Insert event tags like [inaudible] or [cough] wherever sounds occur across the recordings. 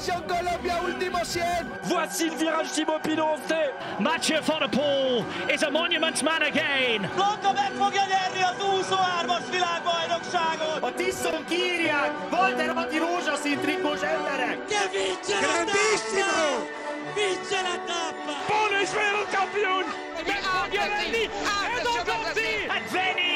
position Colombia, último 100. Voici le virage Thibaut Pinot, Mathieu van der Poel is a monument man again. Blanka meg fogja nyerni az 23-as világbajnokságot! A Tiszon kírják! Walter Atti rózsaszín trikós emberek! Che vince la tappa! Vince la tappa! Paul is wereldkampioen! Met Machiavelli en dan komt hij! And Vinny,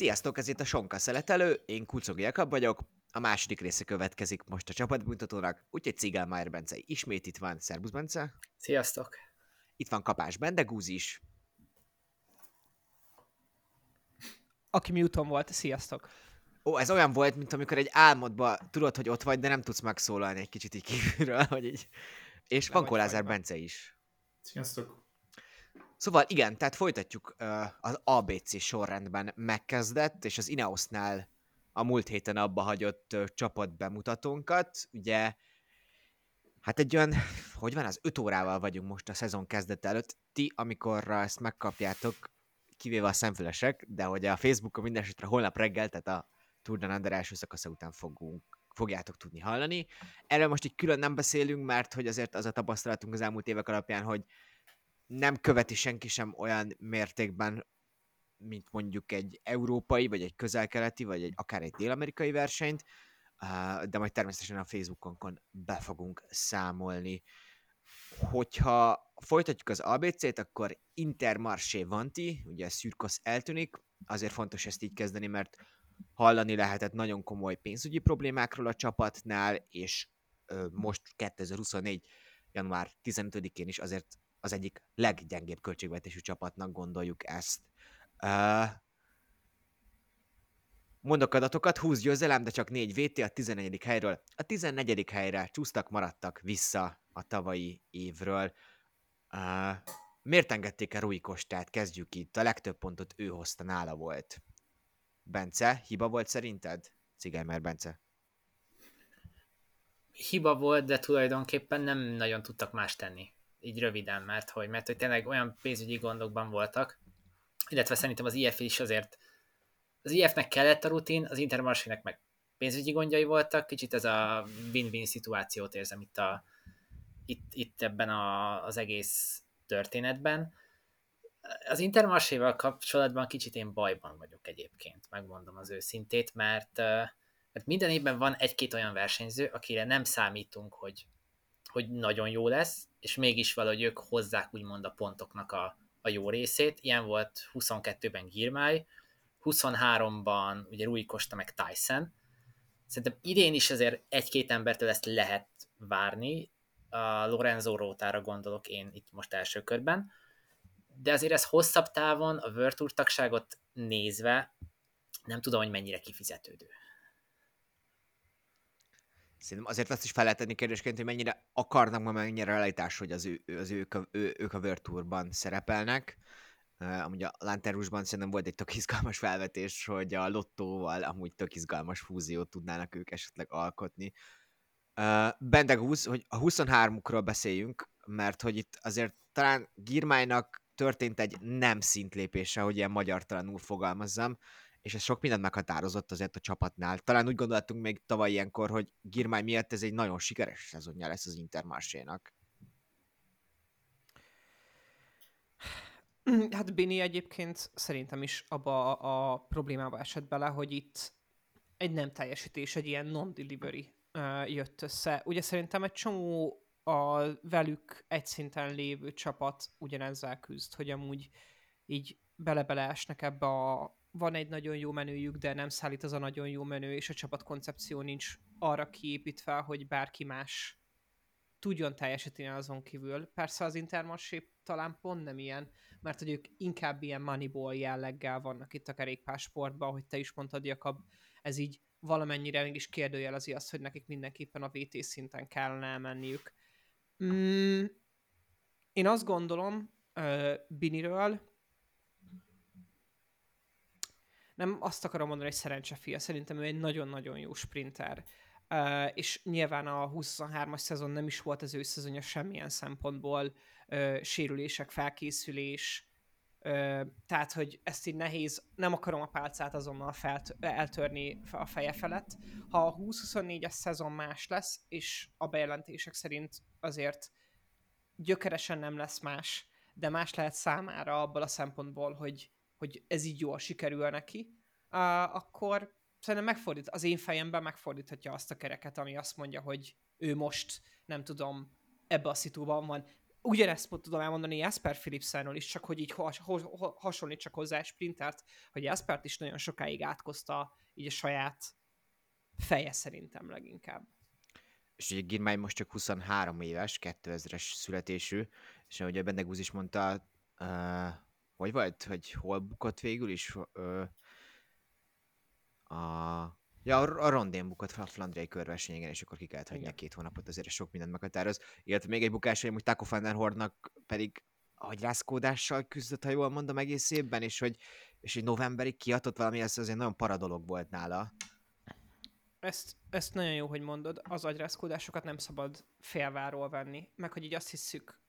Sziasztok, ez itt a Sonka Szeletelő, én Kucogi Jakab vagyok, a második része következik most a csapatbemutatónak, úgyhogy Cigál Májer Bence ismét itt van, Szerbusz Bence, Sziasztok! itt van Kapás Bendegúz is, Aki Mewton volt, sziasztok. Ó, ez olyan volt, mint amikor egy álmodba tudod, hogy ott vagy, de nem tudsz megszólalni egy kicsit így kívülről, [laughs] hogy így. És Le van Kolázár. Bence is. Sziasztok! Szóval igen, tehát folytatjuk az ABC sorrendben megkezdett, és az Ineosnál a múlt héten abba hagyott csapat bemutatónkat. Ugye, hát egy olyan, hogy van, az öt órával vagyunk most a szezon kezdete előtt. Ti, amikor ezt megkapjátok, kivéve a szemfülesek, de hogy a Facebookon minden esetre holnap reggel, tehát a Tour de Under első szakasza után fogunk, fogjátok tudni hallani. Erről most így külön nem beszélünk, mert hogy azért az a tapasztalatunk az elmúlt évek alapján, hogy nem követi senki sem olyan mértékben, mint mondjuk egy európai, vagy egy közelkeleti, vagy egy, akár egy dél-amerikai versenyt, de majd természetesen a Facebookonkon be fogunk számolni. Hogyha folytatjuk az ABC-t, akkor Intermarché Vanti, ugye Szürkosz eltűnik, azért fontos ezt így kezdeni, mert hallani lehetett nagyon komoly pénzügyi problémákról a csapatnál, és most 2024. január 15-én is azért az egyik leggyengébb költségvetésű csapatnak gondoljuk ezt. Uh, mondok adatokat, 20 győzelem, de csak 4 VT a 14. helyről. A 14. helyre csúsztak, maradtak vissza a tavalyi évről. Uh, miért engedték el Rui Kostát? Kezdjük itt. A legtöbb pontot ő hozta, nála volt. Bence, hiba volt szerinted? Cigánymer Bence. Hiba volt, de tulajdonképpen nem nagyon tudtak más tenni. Így röviden, mert hogy, mert hogy tényleg olyan pénzügyi gondokban voltak, illetve szerintem az IF is azért az IF-nek kellett a rutin, az Intermarsének meg pénzügyi gondjai voltak, kicsit ez a win-win szituációt érzem itt, a, itt, itt ebben a, az egész történetben. Az Intermarséval kapcsolatban kicsit én bajban vagyok egyébként, megmondom az őszintét, mert, mert minden évben van egy-két olyan versenyző, akire nem számítunk, hogy, hogy nagyon jó lesz, és mégis valahogy ők hozzák úgymond a pontoknak a, a jó részét. Ilyen volt 22-ben Girmay, 23-ban ugye Rui Costa meg Tyson. Szerintem idén is azért egy-két embertől ezt lehet várni. A Lorenzo Rótára gondolok én itt most első körben. De azért ez hosszabb távon a World Tour tagságot nézve nem tudom, hogy mennyire kifizetődő. Szerintem azért azt is fel lehet tenni kérdésként, hogy mennyire akarnak ma mennyire realitás, hogy az ő, az ők, ő, ők a World Tourban szerepelnek. Uh, amúgy a Lanterusban szerintem volt egy tök izgalmas felvetés, hogy a Lottóval amúgy tök izgalmas fúziót tudnának ők esetleg alkotni. Uh, Bendegúz, hogy a 23-ukról beszéljünk, mert hogy itt azért talán Girmájnak történt egy nem szintlépése, hogy ilyen magyartalanul fogalmazzam, és ez sok mindent meghatározott azért a csapatnál. Talán úgy gondoltunk még tavaly ilyenkor, hogy Girmáj miatt ez egy nagyon sikeres szezonja lesz az Intermarsénak. Hát Bini egyébként szerintem is abba a, problémába esett bele, hogy itt egy nem teljesítés, egy ilyen non-delivery jött össze. Ugye szerintem egy csomó a velük egy szinten lévő csapat ugyanezzel küzd, hogy amúgy így bele-bele esnek ebbe a van egy nagyon jó menüjük, de nem szállít az a nagyon jó menü, és a csapat koncepció nincs arra kiépítve, hogy bárki más tudjon teljesíteni azon kívül. Persze az Intermarché talán pont nem ilyen, mert hogy ők inkább ilyen moneyball jelleggel vannak itt a kerékpársportban, hogy te is mondtad, Jakab, ez így valamennyire mégis kérdőjelezi azt, hogy nekik mindenképpen a VT szinten kellene elmenniük. Mm, én azt gondolom uh, Biniről, nem azt akarom mondani, hogy szerencsefia, szerintem ő egy nagyon-nagyon jó sprinter. Uh, és nyilván a 23-as szezon nem is volt az ő szezonja semmilyen szempontból, uh, sérülések, felkészülés, uh, tehát, hogy ezt így nehéz, nem akarom a pálcát azonnal felt, eltörni a feje felett. Ha a 20-24-es szezon más lesz, és a bejelentések szerint azért gyökeresen nem lesz más, de más lehet számára abból a szempontból, hogy, hogy ez így jól sikerül neki, akkor szerintem megfordít, az én fejemben megfordíthatja azt a kereket, ami azt mondja, hogy ő most, nem tudom, ebbe a szitúban van. Ugyanezt tudom elmondani Jasper Philipsenről is, csak hogy így has, has, hasonlítsak hozzá Sprintert, hogy Jaspert is nagyon sokáig átkozta így a saját feje szerintem leginkább. És ugye Girmány most csak 23 éves, 2000-es születésű, és ahogy a Bendegúz is mondta, uh, hogy volt, hogy hol bukott végül is, uh, a Ja, a rondén bukott a flandriai körversenyen, és akkor ki kellett hagyni két hónapot, azért sok mindent meghatároz. Illetve még egy bukás, hogy Taco van Hordnak pedig agyrászkódással küzdött, ha jól mondom, egész évben, és hogy, és hogy novemberig kiadott valami, ez azért nagyon paradolog volt nála. Ezt, ezt nagyon jó, hogy mondod, az agyrászkódásokat nem szabad félváról venni, meg hogy így azt hiszük,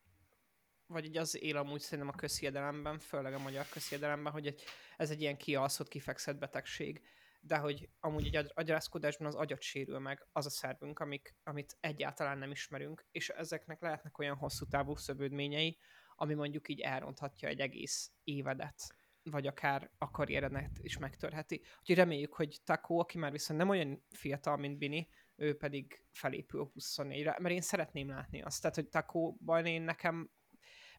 vagy így az él amúgy szerintem a közhiedelemben, főleg a magyar közhiedelemben, hogy ez egy ilyen kialszott, kifekszett betegség de hogy amúgy egy agyászkodásban az agyat sérül meg, az a szervünk, amik, amit egyáltalán nem ismerünk, és ezeknek lehetnek olyan hosszú távú szövődményei, ami mondjuk így elronthatja egy egész évedet, vagy akár a karrieredet is megtörheti. Úgyhogy reméljük, hogy Taco, aki már viszont nem olyan fiatal, mint Bini, ő pedig felépül 24-re, mert én szeretném látni azt. Tehát, hogy Taco-ban én nekem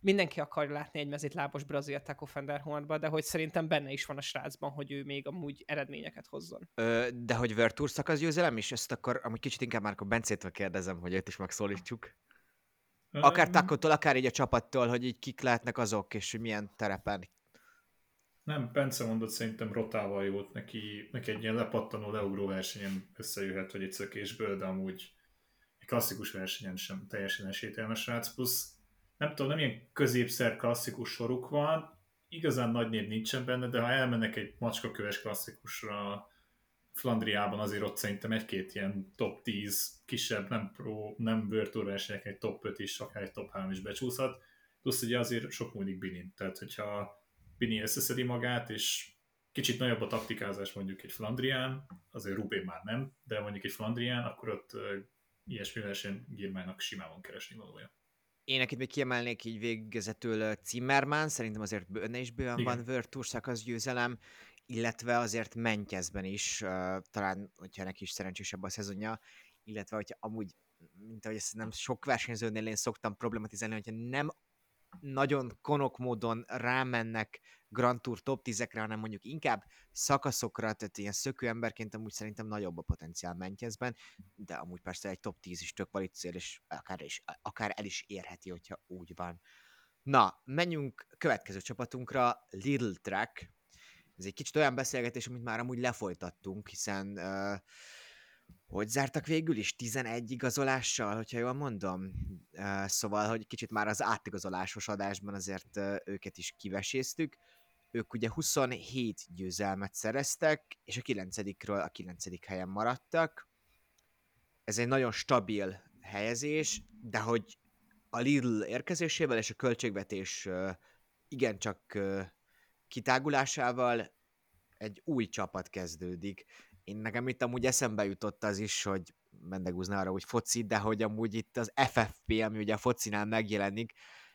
mindenki akar látni egy mezitlábos brazil Taco Fenderhornba, de hogy szerintem benne is van a srácban, hogy ő még amúgy eredményeket hozzon. Ö, de hogy Vertour szakasz győzelem is? Ezt akkor amúgy kicsit inkább már a Bencétől kérdezem, hogy őt is megszólítsuk. Akár Takotól, akár így a csapattól, hogy így kik lehetnek azok, és hogy milyen terepen. Nem, Bence mondott szerintem rotával jót, neki, neki egy ilyen lepattanó leugró versenyen összejöhet, hogy egy szökésből, de amúgy egy klasszikus versenyen sem teljesen esélytelmes srác, plusz nem tudom, nem ilyen középszer klasszikus soruk van, igazán nagy név nincsen benne, de ha elmennek egy macskaköves klasszikusra Flandriában, azért ott szerintem egy-két ilyen top 10 kisebb, nem pro, nem versenyek, egy top 5 is, akár egy top 3 is becsúszhat. Plusz ugye azért sok múlik Binin, tehát hogyha Bini összeszedi magát, és kicsit nagyobb a taktikázás mondjuk egy Flandrián, azért Rubé már nem, de mondjuk egy Flandrián, akkor ott uh, ilyesmi verseny Girmának simán keresni valója. Én neked még kiemelnék így végezetül Zimmermann, szerintem azért bőne is bőven Igen. van World Tour szakasz győzelem, illetve azért Mentyezben is, uh, talán, hogyha neki is szerencsésebb a szezonja, illetve hogyha amúgy, mint ahogy ezt nem sok versenyzőnél én szoktam problematizálni, hogyha nem nagyon konok módon rámennek Grand Tour top 10-ekre, hanem mondjuk inkább szakaszokra, tehát ilyen szökő emberként amúgy szerintem nagyobb a potenciál Mentyezben, de amúgy persze egy top 10 is tök valit cél, és akár, is, akár el is érheti, hogyha úgy van. Na, menjünk következő csapatunkra, Little Track. Ez egy kicsit olyan beszélgetés, amit már amúgy lefolytattunk, hiszen uh, hogy zártak végül is? 11 igazolással, hogyha jól mondom? Szóval, hogy kicsit már az átigazolásos adásban azért őket is kiveséztük. Ők ugye 27 győzelmet szereztek, és a 9-ről a 9. helyen maradtak. Ez egy nagyon stabil helyezés, de hogy a Lidl érkezésével és a költségvetés igencsak kitágulásával egy új csapat kezdődik én nekem itt amúgy eszembe jutott az is, hogy Mendegúzna arra, hogy foci, de hogy amúgy itt az FFP, ami ugye a focinál megjelenik,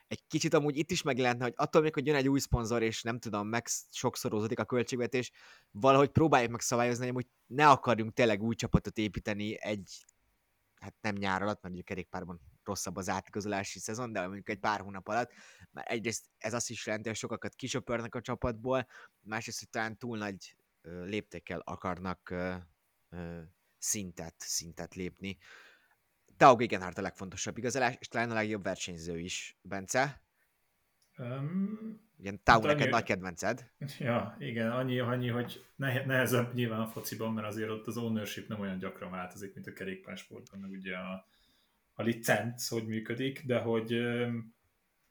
egy kicsit amúgy itt is megjelentne, hogy attól még, hogy jön egy új szponzor, és nem tudom, meg sokszorozódik a költségvetés, valahogy próbáljuk meg szabályozni, hogy ne akarjunk tényleg új csapatot építeni egy, hát nem nyár alatt, mert ugye kerékpárban rosszabb az átigazolási szezon, de mondjuk egy pár hónap alatt, mert egyrészt ez azt is jelenti, hogy sokakat kisöpörnek a csapatból, másrészt, hogy talán túl nagy léptékkel akarnak szintet, szintet lépni. Tao Gegenhardt a legfontosabb igazolás, és talán a legjobb versenyző is, Bence. Um, igen, hát neked annyi, nagy kedvenced. Ja, igen, annyi, annyi hogy nehezebb nyilván a fociban, mert azért ott az ownership nem olyan gyakran változik, mint a kerékpársportban, meg ugye a, a licenc, hogy működik, de hogy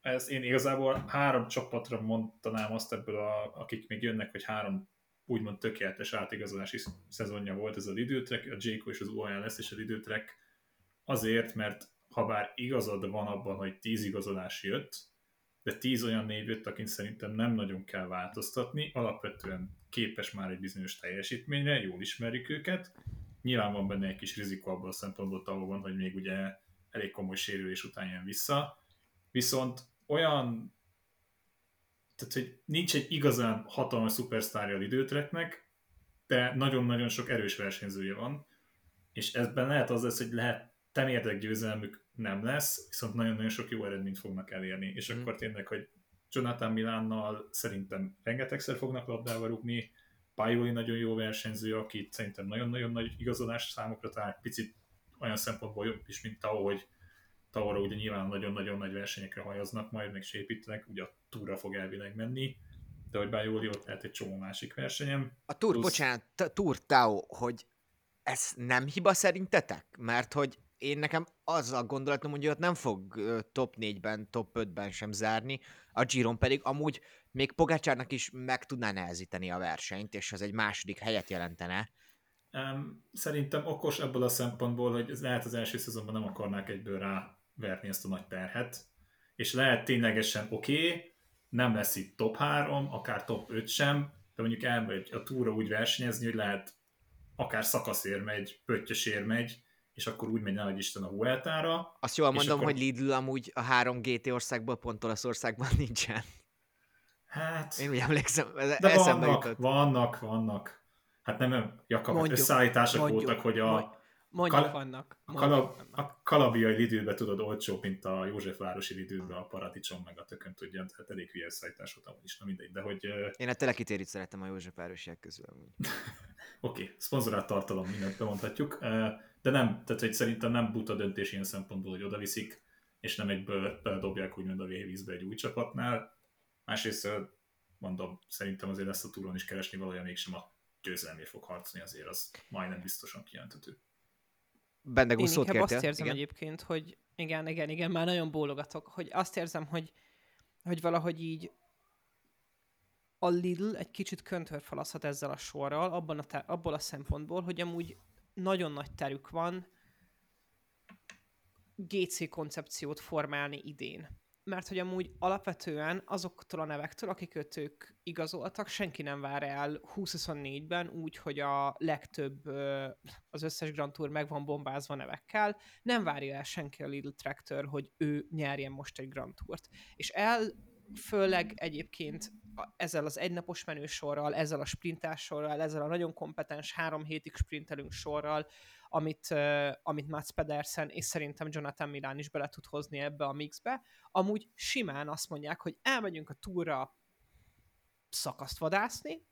ez én igazából három csapatra mondanám azt ebből, a, akik még jönnek, hogy három úgymond tökéletes átigazolási szezonja volt ez a Lidőtrek, a Jayco és az UAE lesz és a Lidőtrek azért, mert ha bár igazad van abban, hogy 10 igazolás jött, de 10 olyan név jött, akin szerintem nem nagyon kell változtatni, alapvetően képes már egy bizonyos teljesítményre, jól ismerjük őket, nyilván van benne egy kis rizikó abban a szempontból távol hogy még ugye elég komoly sérülés után jön vissza, viszont olyan tehát, hogy nincs egy igazán hatalmas szupersztárja a időtreknek, de nagyon-nagyon sok erős versenyzője van, és ezben lehet az lesz, hogy lehet temérdek győzelmük nem lesz, viszont nagyon-nagyon sok jó eredményt fognak elérni, és mm. akkor tényleg, hogy Jonathan Milánnal szerintem rengetegszer fognak labdába rúgni, Pajoli nagyon jó versenyző, akit szerintem nagyon-nagyon nagy igazolás számokra talán picit olyan szempontból jobb is, mint Tao, hogy Tauro ugye nyilván nagyon-nagyon nagy versenyekre hajaznak, majd meg sépítenek, ugye a túra fog elvileg menni, de hogy Bajoli ott lehet egy csomó másik versenyem. A túr, Plusz... bocsánat, túr Tao, hogy ez nem hiba szerintetek? Mert hogy én nekem az a gondolatom, hogy ott nem fog top 4-ben, top 5-ben sem zárni, a Giron pedig amúgy még Pogácsárnak is meg tudná nehezíteni a versenyt, és az egy második helyet jelentene. Um, szerintem okos ebből a szempontból, hogy lehet az első szezonban nem akarnák egyből ráverni ezt a nagy terhet, és lehet ténylegesen oké, okay, nem lesz itt top 3, akár top 5 sem, de mondjuk elmegy a túra úgy versenyezni, hogy lehet akár szakaszér megy, pöttyösér megy, és akkor úgy megy, nehogy Isten a Vueltára. Azt jól mondom, akkor... hogy Lidl amúgy a három GT országból pont Olaszországban [laughs] nincsen. Hát... Én úgy emlékszem, ez de vannak, jutott. vannak, vannak. Hát nem, Jakab, mondjuk, összeállítások mondjuk, voltak, hogy a... Mondjuk kal- vannak. A, kalab, a kalabiai lidőbe tudod olcsó, mint a Józsefvárosi lidőbe a paradicsom, meg a tökön tudja, tehát elég hülye összeállítás volt amúgy is, na mindegy, de hogy... Én a telekitérit szeretem a Józsefvárosiak közül. [laughs] Oké, okay, szponzorált tartalom, mindent bemondhatjuk, de nem, tehát hogy szerintem nem buta döntés ilyen szempontból, hogy oda viszik, és nem egyből dobják úgymond a vízbe egy új csapatnál. Másrészt mondom, szerintem azért lesz a túron is keresni valójában mégsem a győzelmért fog harcolni, azért az majdnem biztosan kijelenthető. Bendegú Én inkább azt érzem igen? egyébként, hogy igen, igen, igen, már nagyon bólogatok, hogy azt érzem, hogy, hogy valahogy így a Lidl egy kicsit köntörfalaszhat ezzel a sorral, abban a te- abból a szempontból, hogy amúgy nagyon nagy terük van GC koncepciót formálni idén mert hogy amúgy alapvetően azoktól a nevektől, akiket ők igazoltak, senki nem vár el 2024-ben úgy, hogy a legtöbb, az összes Grand Tour meg van bombázva nevekkel, nem várja el senki a Lidl Tractor, hogy ő nyerjen most egy Grand Tourt. És el főleg egyébként ezzel az egynapos menősorral, ezzel a sprintás sorral, ezzel a nagyon kompetens három hétig sprintelünk sorral, amit, uh, amit Mats Pedersen és szerintem Jonathan Milán is bele tud hozni ebbe a mixbe. Amúgy simán azt mondják, hogy elmegyünk a túra szakaszt vadászni,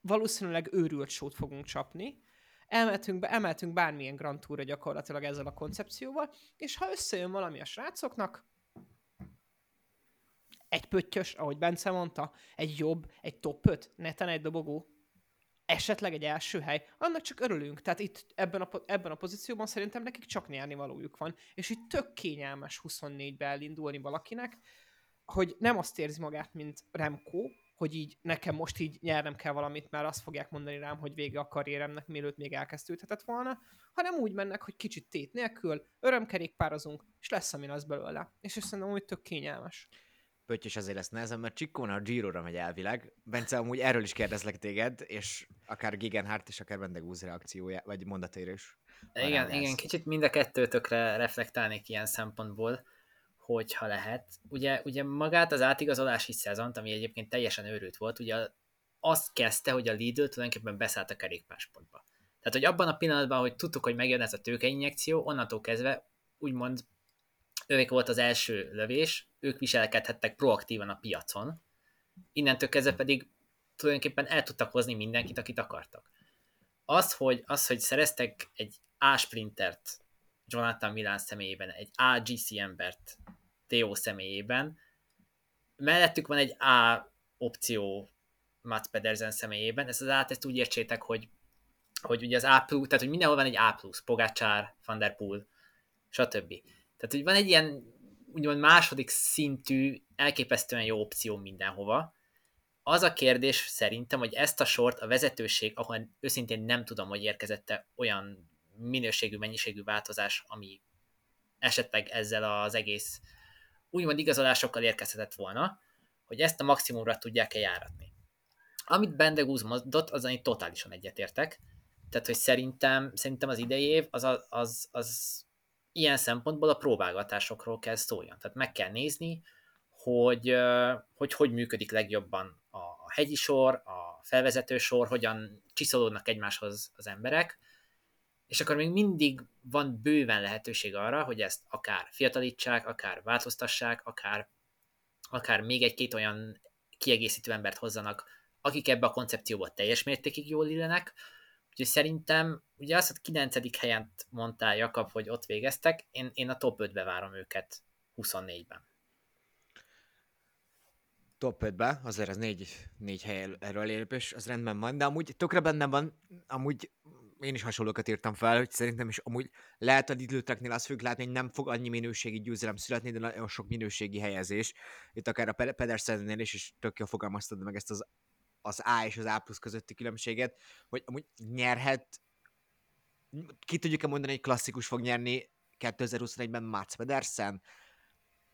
valószínűleg őrült sót fogunk csapni, emeltünk, be, emeltünk bármilyen Grand Tourra gyakorlatilag ezzel a koncepcióval, és ha összejön valami a srácoknak, egy pöttyös, ahogy Bence mondta, egy jobb, egy top 5, neten egy dobogó, esetleg egy első hely, annak csak örülünk. Tehát itt ebben a, ebben a pozícióban szerintem nekik csak nyerni valójuk van. És itt tök kényelmes 24-be elindulni valakinek, hogy nem azt érzi magát, mint Remco, hogy így nekem most így nyernem kell valamit, mert azt fogják mondani rám, hogy vége a karrieremnek, mielőtt még elkezdődhetett volna, hanem úgy mennek, hogy kicsit tét nélkül, örömkerékpározunk, és lesz, ami az belőle. És ezt szerintem úgy tök kényelmes. Pötty is azért lesz nehezen, mert Csikkóna a Giro-ra megy elvileg. Bence, amúgy erről is kérdezlek téged, és akár Gigenhardt és akár Bendegúz reakciója, vagy mondatéről is. Igen, igen, kicsit mind a kettőtökre reflektálnék ilyen szempontból, hogyha lehet. Ugye, ugye magát az átigazolási szezont, ami egyébként teljesen őrült volt, ugye azt kezdte, hogy a Lidl tulajdonképpen beszállt a kerékpáspontba. Tehát, hogy abban a pillanatban, hogy tudtuk, hogy megjön ez a tőkeinjekció, onnantól kezdve úgymond ők volt az első lövés, ők viselkedhettek proaktívan a piacon, innentől kezdve pedig tulajdonképpen el tudtak hozni mindenkit, akit akartak. Az, hogy, az, hogy szereztek egy A-sprintert Jonathan Milán személyében, egy A-GC embert Theo személyében, mellettük van egy A opció Mats Pedersen személyében, ezt az át ezt úgy értsétek, hogy, hogy ugye az A+, tehát hogy mindenhol van egy A+, Pogácsár, Van der Poel, stb. Tehát, hogy van egy ilyen úgymond második szintű, elképesztően jó opció mindenhova, Az a kérdés szerintem, hogy ezt a sort a vezetőség, ahol őszintén nem tudom, hogy érkezette olyan minőségű, mennyiségű változás, ami esetleg ezzel az egész úgymond igazolásokkal érkezhetett volna, hogy ezt a maximumra tudják-e járatni. Amit Bendegúz mondott, az én totálisan egyetértek. Tehát, hogy szerintem, szerintem az idei év az, az, az, az ilyen szempontból a próbálgatásokról kell szóljon. Tehát meg kell nézni, hogy hogy, hogy működik legjobban a hegyi sor, a felvezető sor, hogyan csiszolódnak egymáshoz az emberek, és akkor még mindig van bőven lehetőség arra, hogy ezt akár fiatalítsák, akár változtassák, akár, akár még egy-két olyan kiegészítő embert hozzanak, akik ebbe a koncepcióba teljes mértékig jól illenek. Úgyhogy szerintem, ugye azt, hogy 9. helyen mondtál Jakab, hogy ott végeztek, én, én a top 5-be várom őket 24-ben. Top 5-be, azért az négy, négy hely erről lépés, az rendben van, de amúgy tökre benne van, amúgy én is hasonlókat írtam fel, hogy szerintem is amúgy lehet a Lidl azt fogjuk látni, hogy nem fog annyi minőségi győzelem születni, de nagyon sok minőségi helyezés. Itt akár a Pedersennél is, és tök jól fogalmaztad meg ezt az, az A és az A plusz közötti különbséget, hogy amúgy nyerhet, ki tudjuk-e mondani, hogy klasszikus fog nyerni 2021-ben Mats Pedersen?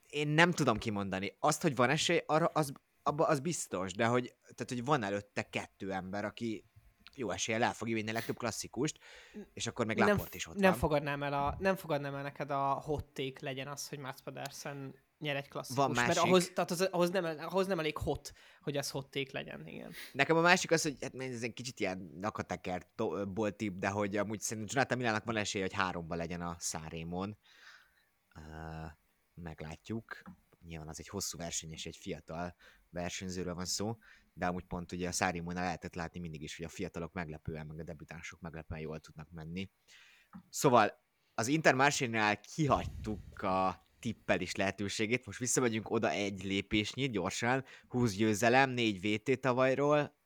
Én nem tudom kimondani. Azt, hogy van esély, arra az, abba az biztos, de hogy, tehát, hogy van előtte kettő ember, aki jó eséllyel el fogja vinni a legtöbb klasszikust, és akkor meg Laport is ott nem van. Fogadnám el a, nem fogadnám el neked a hot take legyen az, hogy Mats Pedersen nyer egy klasszikus. Van másik. Mert ahhoz, tehát az, ahhoz, nem, ahhoz nem elég hot, hogy az hot take legyen, igen. Nekem a másik az, hogy hát ez egy kicsit ilyen nakateker boltip, de hogy amúgy szerintem Jonathan Milának van esélye, hogy háromba legyen a Szárémon. Uh, meglátjuk. Nyilván az egy hosszú verseny és egy fiatal versenyzőről van szó, de amúgy pont ugye a Szárimónál lehetett látni mindig is, hogy a fiatalok meglepően, meg a debütánsok meglepően jól tudnak menni. Szóval az Intermarsénál kihagytuk a is lehetőségét, most visszamegyünk oda egy lépésnyit gyorsan, 20 győzelem, 4 VT tavalyról,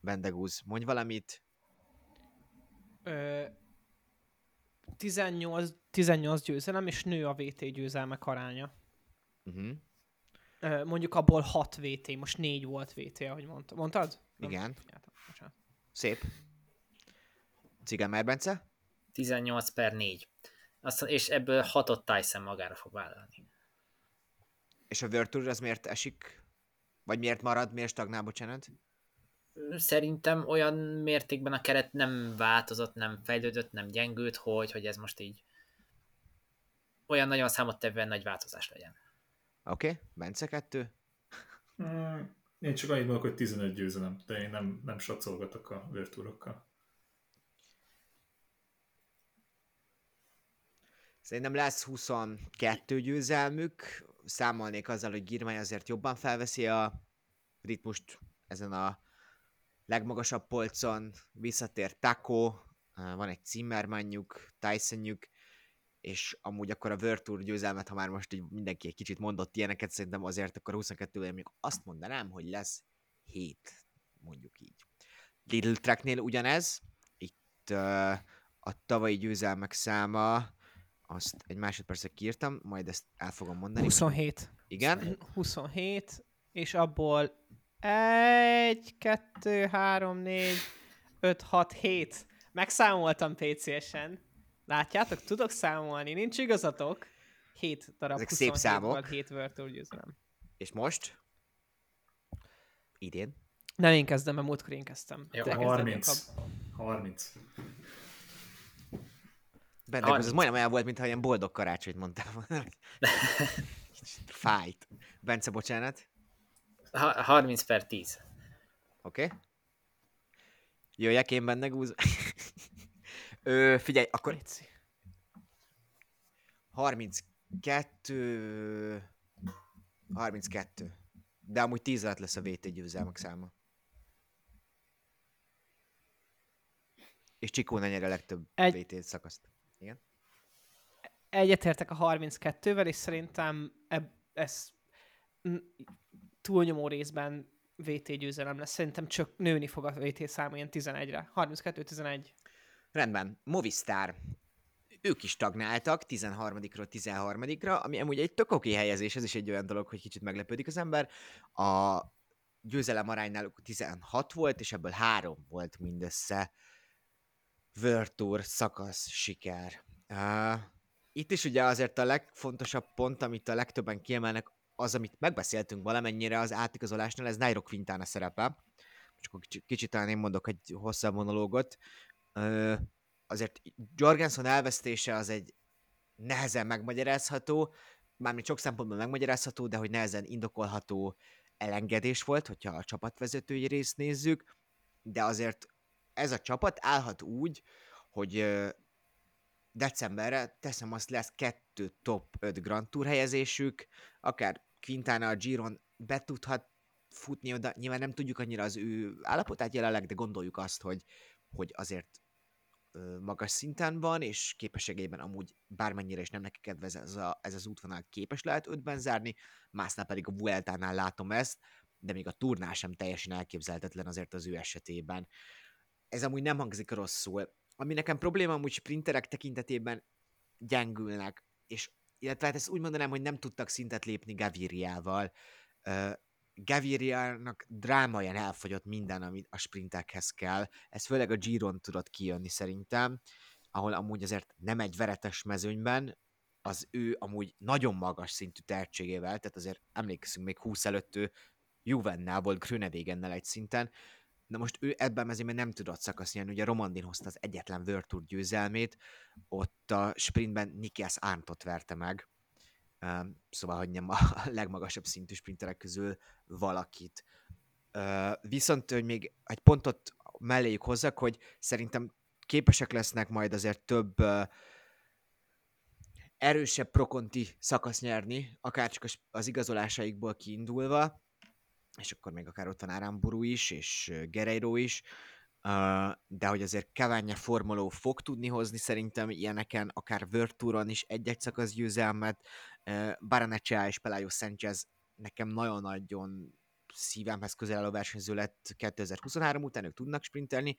Bendegúz, mondj valamit. Ö, 18, 18 győzelem, és nő a VT győzelmek aránya. Uh-huh mondjuk abból 6 VT, most 4 volt VT, ahogy mondta. mondtad? Igen. Nem, Szép. Cigány Merbence? 18 per 4. Azt, és ebből 6-ot Tyson magára fog vállalni. És a Tour az miért esik? Vagy miért marad? Miért stagnál, bocsánat? Szerintem olyan mértékben a keret nem változott, nem fejlődött, nem gyengült, hogy, hogy ez most így olyan nagyon számottevően nagy változás legyen. Oké, okay. Bence 2? Mm, én csak annyit mondok, hogy 15 győzelem, de én nem, nem satszolgatok a vértúrokkal. Szerintem lesz 22 győzelmük, számolnék azzal, hogy Girmay azért jobban felveszi a ritmust ezen a legmagasabb polcon, visszatér Taco, van egy Zimmermannjuk, Tysonjuk, és amúgy akkor a World Tour győzelmet, ha már most így mindenki egy kicsit mondott ilyeneket, szerintem azért akkor 22 mondjuk azt mondanám, hogy lesz 7, mondjuk így. Little Tracknél ugyanez, itt uh, a tavalyi győzelmek száma, azt egy másodpercre kiírtam, majd ezt el fogom mondani. 27. Igen? 27, és abból 1, 2, 3, 4, 5, 6, 7. Megszámoltam PC-sen. Látjátok, tudok számolni, nincs igazatok. 7 darab Ezek szép számok. 7 World győzelem. És most? Idén? Nem én kezdem, mert múltkor én kezdtem. Jó, 30. 30. Benne, ez majdnem olyan volt, mintha ilyen boldog karácsonyt mondtál volna. [laughs] Fájt. Bence, bocsánat. Ha, 30 per 10. Oké. Okay. Jöjjek én benne gúz. [laughs] Ö, figyelj, akkor... Léci. 32... 32. De amúgy 10 alatt lesz a VT győzelmek száma. És Csikó ne nyer a legtöbb Egy... VT szakaszt. Igen? Egyetértek a 32-vel, és szerintem eb- ez túlnyomó részben VT győzelem lesz. Szerintem csak nőni fog a VT száma ilyen 11-re. 32-11. Rendben, Movistar. Ők is tagnáltak 13-ról 13-ra, ami amúgy egy tök oké helyezés, ez is egy olyan dolog, hogy kicsit meglepődik az ember. A győzelem aránynál 16 volt, és ebből három volt mindössze World Tour szakasz siker. Uh, itt is ugye azért a legfontosabb pont, amit a legtöbben kiemelnek, az, amit megbeszéltünk valamennyire az átigazolásnál, ez Nairo Quintana szerepe. Csak kicsit, kicsit talán én mondok egy hosszabb monológot. Uh, azért Jorgensen elvesztése az egy nehezen megmagyarázható, mármint sok szempontból megmagyarázható, de hogy nehezen indokolható elengedés volt, hogyha a csapatvezetői részt nézzük, de azért ez a csapat állhat úgy, hogy decemberre teszem azt lesz kettő top 5 Grand Tour helyezésük, akár Quintana a Giron be tudhat futni oda, nyilván nem tudjuk annyira az ő állapotát jelenleg, de gondoljuk azt, hogy, hogy azért magas szinten van, és képességében amúgy bármennyire is nem neki kedvez ez, a, ez az útvonal képes lehet ötben zárni, másnál pedig a Vueltánál látom ezt, de még a turnál sem teljesen elképzelhetetlen azért az ő esetében. Ez amúgy nem hangzik rosszul. Ami nekem probléma amúgy sprinterek tekintetében gyengülnek, és illetve hát ezt úgy mondanám, hogy nem tudtak szintet lépni Gaviriával. Gaviriának drámaian elfogyott minden, amit a sprintekhez kell. Ez főleg a Giron tudott kijönni szerintem, ahol amúgy azért nem egy veretes mezőnyben, az ő amúgy nagyon magas szintű tehetségével, tehát azért emlékszünk, még 20 előtt ő Juvennál volt Grönewegennel egy szinten, de most ő ebben mezőben nem tudott szakasz nyerni, ugye Romandin hozta az egyetlen World Tour győzelmét, ott a sprintben Nikias Arntot verte meg, szóval, hogy nem a [laughs] legmagasabb szintű sprinterek közül valakit. Viszont, hogy még egy pontot melléjük hozzak, hogy szerintem képesek lesznek majd azért több erősebb prokonti szakasz nyerni, akár az igazolásaikból kiindulva, és akkor még akár ott van Aramburu is, és Gereiro is, de hogy azért Cavagna formoló fog tudni hozni szerintem ilyeneken, akár Touron is egy-egy szakasz győzelmet, Baranecea és Pelayo Sanchez nekem nagyon-nagyon szívemhez közel álló versenyző lett 2023 után, ők tudnak sprintelni,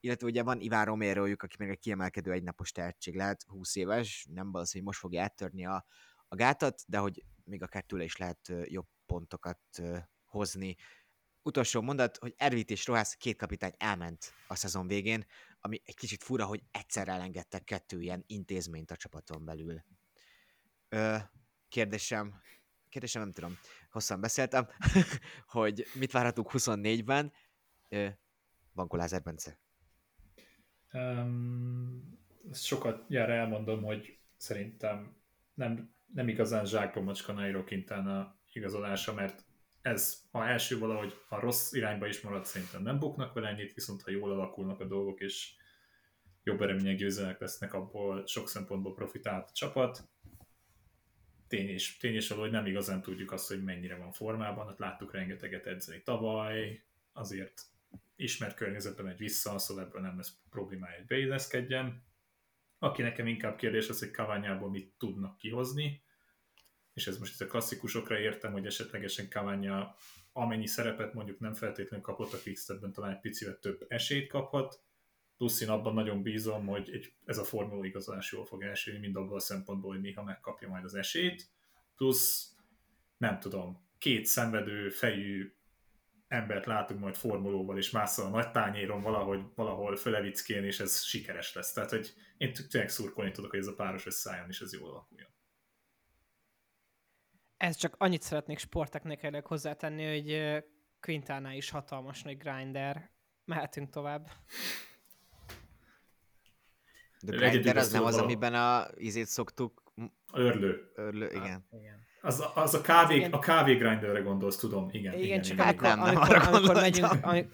illetve ugye van Iván romero aki még egy kiemelkedő egynapos tehetség lehet, 20 éves, nem valószínű, hogy most fogja áttörni a, a gátat, de hogy még akár tőle is lehet jobb pontokat hozni. Utolsó mondat, hogy Ervit és Rohász két kapitány elment a szezon végén, ami egy kicsit fura, hogy egyszer elengedtek kettő ilyen intézményt a csapaton belül. Ö, kérdésem, kérdésem nem tudom, hosszan beszéltem, [laughs] hogy mit várhatunk 24-ben. Ö, van Kolázer Bence? Um, sokat jár elmondom, hogy szerintem nem, nem igazán zsákba macska Nairo Quintana igazolása, mert ez, ha első valahogy, ha rossz irányba is marad, szerintem nem buknak vele ennyit, viszont ha jól alakulnak a dolgok, és jobb eredmények győzelmek lesznek, abból sok szempontból profitált a csapat. Tény és, tény és hogy nem igazán tudjuk azt, hogy mennyire van formában, hát láttuk rengeteget edzeni tavaly, azért ismert környezetben megy vissza, szóval ebből nem lesz problémája, hogy beilleszkedjen. Aki nekem inkább kérdés az, hogy Kaványából mit tudnak kihozni, és ez most itt a klasszikusokra értem, hogy esetlegesen Cavagna amennyi szerepet mondjuk nem feltétlenül kapott a Quickstepben, talán egy picivel több esélyt kaphat, plusz én abban nagyon bízom, hogy egy, ez a formula igazolás jól fog elsülni, mind abban a szempontból, hogy néha megkapja majd az esélyt, plusz nem tudom, két szenvedő fejű embert látunk majd formulóval, és másszal a nagy tányéron valahogy, valahol fölevickén, és ez sikeres lesz. Tehát, hogy én tényleg szurkolni tudok, hogy ez a páros összeálljon, és ez jól alakuljon. Ez csak annyit szeretnék sporttechnikailag hozzátenni, hogy Quintana is hatalmas nagy grinder. Mehetünk tovább. De grinder az nem az, amiben a izét szoktuk... Örlő. Örlő, igen. Hát, igen. Az, az a kávé, a kávé grinderre gondolsz, tudom, igen. Igen, igen csak igen, amikor, nem, nem amikor, amikor, megyünk, amikor,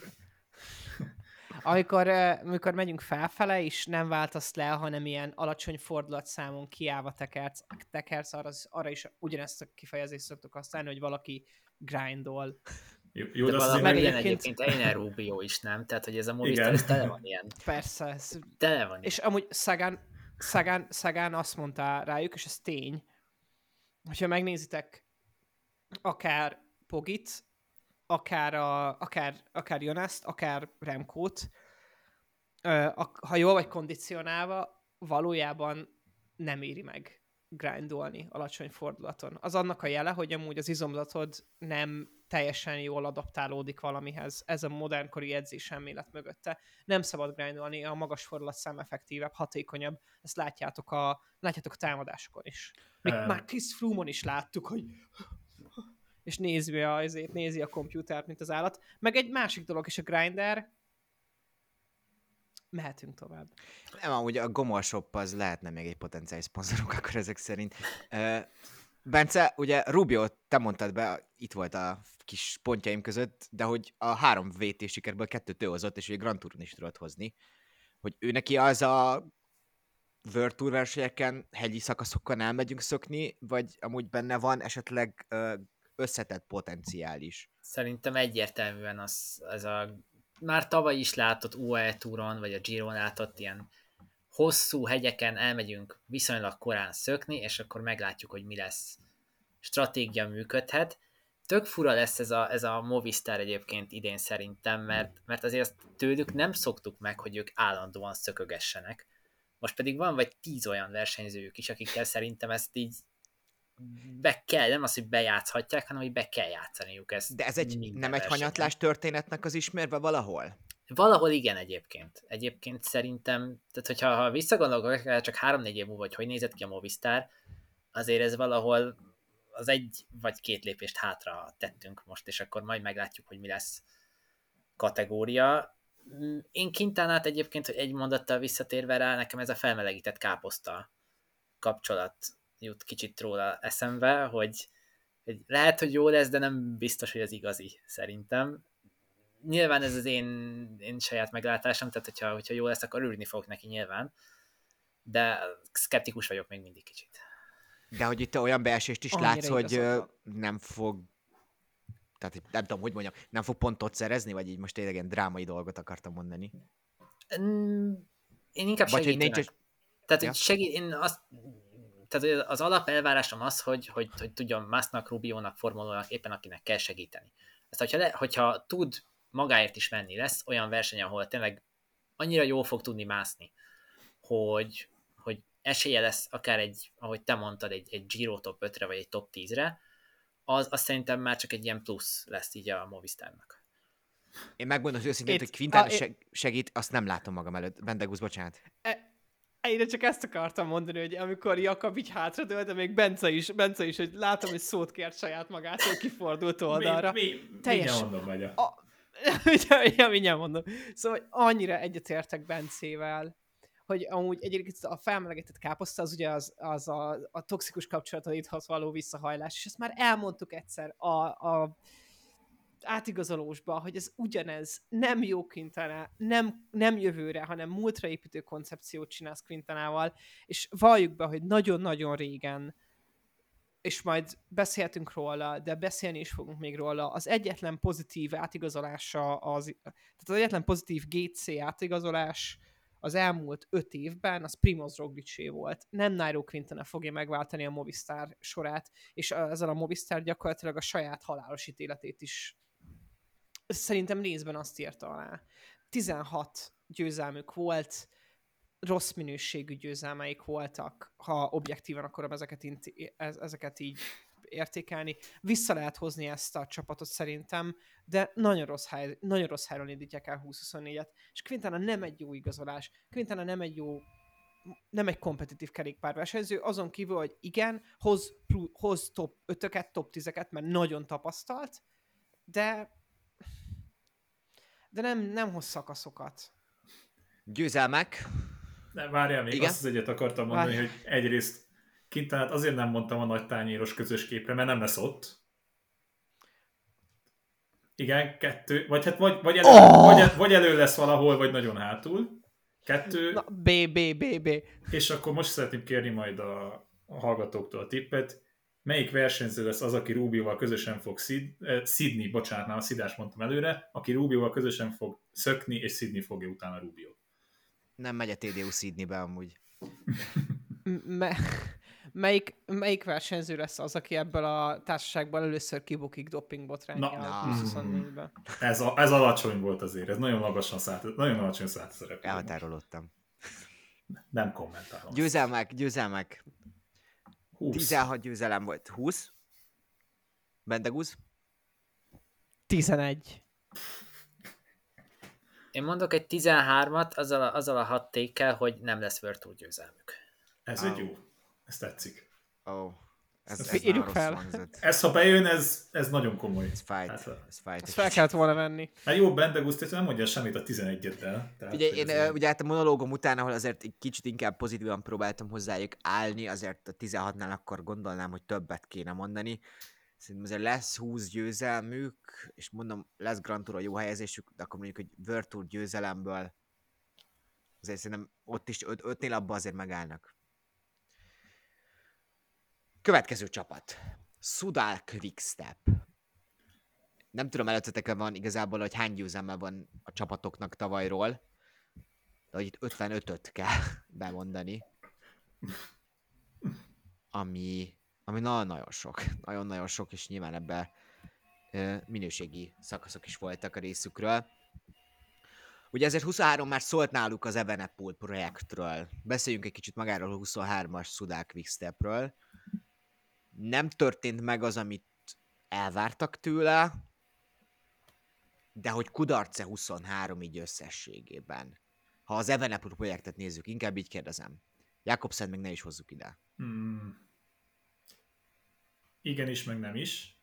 amikor, amikor megyünk felfele, és nem váltasz le, hanem ilyen alacsony fordulatszámon kiállva tekersz, tekersz arra, arra is ugyanezt a kifejezést szoktuk használni, hogy valaki grindol. Jó, jó de, az meg ilyen egyébként Einer Rubio is, nem? Tehát, hogy ez a Movistar, ez tele van ilyen. Persze. Ez... Tele van És amúgy Szagán, Szagán, Szagán azt mondta rájuk, és ez tény, hogyha megnézitek akár Pogit, akár, a, akár, akár Jonaszt, akár Remkót, ha jól vagy kondicionálva, valójában nem éri meg grindolni alacsony fordulaton. Az annak a jele, hogy amúgy az izomzatod nem teljesen jól adaptálódik valamihez. Ez a modernkori edzés elmélet mögötte. Nem szabad grindolni, a magas fordulatszám effektívebb, hatékonyabb. Ezt látjátok a, látjátok a támadásokon is. Még Em. már Chris Froome-on is láttuk, hogy és nézi a, ezért nézi a komputert, mint az állat. Meg egy másik dolog is a grinder, mehetünk tovább. Nem, amúgy a Gomor Shop az lehetne még egy potenciális szponzorunk [laughs] akkor ezek szerint. Bence, ugye Rubio, te mondtad be, itt volt a kis pontjaim között, de hogy a három VT sikerből kettőt ő hozott, és ugye Grand Touron is tudott hozni, hogy ő neki az a World Tour versenyeken, hegyi szakaszokon elmegyünk szökni, vagy amúgy benne van esetleg összetett potenciál is. Szerintem egyértelműen az, az a már tavaly is látott UAE túron, vagy a Giron látott ilyen hosszú hegyeken elmegyünk viszonylag korán szökni, és akkor meglátjuk, hogy mi lesz. Stratégia működhet. Tök fura lesz ez a, ez a Movistar egyébként idén szerintem, mert, mert azért azt tőlük nem szoktuk meg, hogy ők állandóan szökögessenek. Most pedig van vagy tíz olyan versenyzőjük is, akikkel szerintem ezt így be kell, nem az, hogy bejátszhatják, hanem hogy be kell játszaniuk ezt. De ez egy, nem egy hanyatlás történetnek az ismerve valahol? Valahol igen egyébként. Egyébként szerintem, tehát hogyha ha visszagondolok, csak három-négy év múlva, hogy hogy nézett ki a Movistar, azért ez valahol az egy vagy két lépést hátra tettünk most, és akkor majd meglátjuk, hogy mi lesz kategória. Én Quintanát egyébként, hogy egy mondattal visszatérve rá, nekem ez a felmelegített káposzta kapcsolat jut kicsit róla eszembe, hogy, hogy lehet, hogy jó lesz, de nem biztos, hogy az igazi, szerintem. Nyilván ez az én, én saját meglátásom, tehát hogyha, hogyha jó lesz, akkor örülni fogok neki nyilván, de szkeptikus vagyok még mindig kicsit. De hogy itt olyan beesést is Annyira látsz, hogy nem fog tehát nem tudom, hogy mondjam, nem fog pontot szerezni, vagy így most tényleg ilyen drámai dolgot akartam mondani. Én inkább Vagy hogy segítenek. nincs... Tehát, Ja. hogy segít, én azt, tehát az alapelvárásom az, hogy, hogy, hogy tudjon Masznak, Rubiónak, Formulónak, éppen akinek kell segíteni. Ezt, hogyha, le, hogyha tud magáért is menni, lesz olyan verseny, ahol tényleg annyira jól fog tudni mászni, hogy, hogy esélye lesz akár egy, ahogy te mondtad, egy, egy Giro top 5-re, vagy egy top 10-re, az, az szerintem már csak egy ilyen plusz lesz így a Movistarnak. Én megmondom hogy őszintén, Itt- hogy Quintana a- segít, azt nem látom magam előtt. Bendegusz, bocsánat. Én csak ezt akartam mondani, hogy amikor Jakab így hátradőlt, de még Bence is, Bence is, hogy látom, hogy szót kért saját magát, hogy kifordult oldalra. Mi, mi, Teljes- mondom, megy a... A- [laughs] ja, mindjárt mondom. Szóval hogy annyira egyetértek Bencével, hogy amúgy egyébként a felmelegített káposzta az ugye az, az a, a toxikus kapcsolatodhoz való visszahajlás, és ezt már elmondtuk egyszer a, a átigazolósba, hogy ez ugyanez, nem jó Quintana, nem, nem jövőre, hanem múltra építő koncepciót csinálsz Quintanával, és valljuk be, hogy nagyon-nagyon régen és majd beszéltünk róla, de beszélni is fogunk még róla, az egyetlen pozitív átigazolása, az, tehát az egyetlen pozitív GC átigazolás az elmúlt öt évben, az Primoz Roglicé volt. Nem Nairo Quintana fogja megváltani a Movistar sorát, és ezzel a Movistar gyakorlatilag a saját halálos ítéletét is szerintem részben azt írta alá. 16 győzelmük volt, rossz minőségű győzelmeik voltak, ha objektívan akarom ezeket, inti- ez- ezeket így értékelni. Vissza lehet hozni ezt a csapatot szerintem, de nagyon rossz, hely, nagyon rossz helyről indítják el 20-24-et, és Quintana nem egy jó igazolás, Quintana nem egy jó nem egy kompetitív kerékpárversenyző, azon kívül, hogy igen, hoz, hoz top 5-öket, top 10-eket, mert nagyon tapasztalt, de de nem, nem hoz szakaszokat. Győzelmek. Ne, várjál, még Igen? azt az egyet akartam mondani, Várj. hogy egyrészt Quintanát azért nem mondtam a nagy tányéros közös képre, mert nem lesz ott. Igen, kettő, vagy hát vagy, vagy, elő, Oh! vagy, vagy elő lesz valahol, vagy nagyon hátul. Kettő, Na, B, B, B, B. és akkor most szeretném kérni majd a, a hallgatóktól a tippet. Melyik versenyző lesz az, aki Rubioval közösen fog Sid, eh, Sydney, bocsánat, már a Szidás mondtam előre, aki Rubioval közösen fog szökni, és Sydney fogja utána Rubio. Nem megy a TDU Sydneybe amúgy. Me- melyik, melyik versenyző lesz az, aki ebből a társaságból először kibukik dopingbotrányjal Na. Na. 2024-ben? Ez, a, ez alacsony volt azért, ez nagyon magasan szállt, nagyon alacsony szállt szerep. Elhatárolódtam. Nem kommentálom. Győzelmek, győzelmek. 20. 16 győzelem volt. 20? Bendegusz? 11. Én mondok egy 13-at azzal a, azzal a hat tékkel, hogy nem lesz Tour győzelmük. Ez egy jó. Ez tetszik. Oh, ez, ez írjuk fel. Ez, ha bejön, ez, ez nagyon komoly. Ez fájt, Hát, ez fájt. Ezt fel kellett volna venni. Hát jó, Bendeguszt, nem mondja semmit a 11-eddel. Tehát, Ugye hogy én ez ö, ugye hát a monológom után, ahol azért egy kicsit inkább pozitívan próbáltam hozzájuk állni, azért a 16-nál akkor gondolnám, hogy többet kéne mondani. Szerintem azért lesz 20 győzelmük, és mondom, lesz Grand Tour a jó helyezésük, de akkor mondjuk, hogy Tour győzelemből azért szerintem ott is 5-nél abban azért megállnak. Következő csapat. Sudal Quickstep. Nem tudom előttetek van igazából, hogy hány győzelme van a csapatoknak tavalyról, de hogy itt 55-öt kell [laughs] bemondani. Ami, ami nagyon-nagyon sok. Nagyon-nagyon sok, és nyilván ebbe minőségi szakaszok is voltak a részükről. Ugye ezért 23 már szólt náluk az Evenepoel projektről. Beszéljünk egy kicsit magáról a 23-as Sudal Quickstepről. Nem történt meg az, amit elvártak tőle, de hogy kudarce 23 így összességében. Ha az Evenepoel projektet nézzük, inkább így kérdezem. Jakobsen meg ne is hozzuk ide. Hmm. Igen is, meg nem is.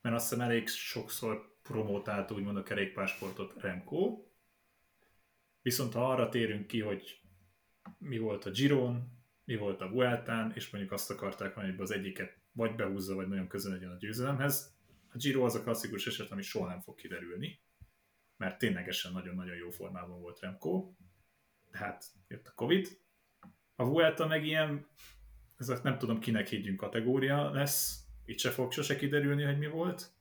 Mert azt hiszem elég sokszor promotálta úgymond a kerékpársportot Remco. Viszont ha arra térünk ki, hogy mi volt a Giron, mi volt a Vueltán, és mondjuk azt akarták volna, hogy az egyiket vagy behúzza, vagy nagyon közel legyen a győzelemhez. A Giro az a klasszikus eset, ami soha nem fog kiderülni, mert ténylegesen nagyon-nagyon jó formában volt Remco, de hát jött a Covid. A Vuelta meg ilyen, ez nem tudom kinek higgyünk kategória lesz, itt se fog sose kiderülni, hogy mi volt.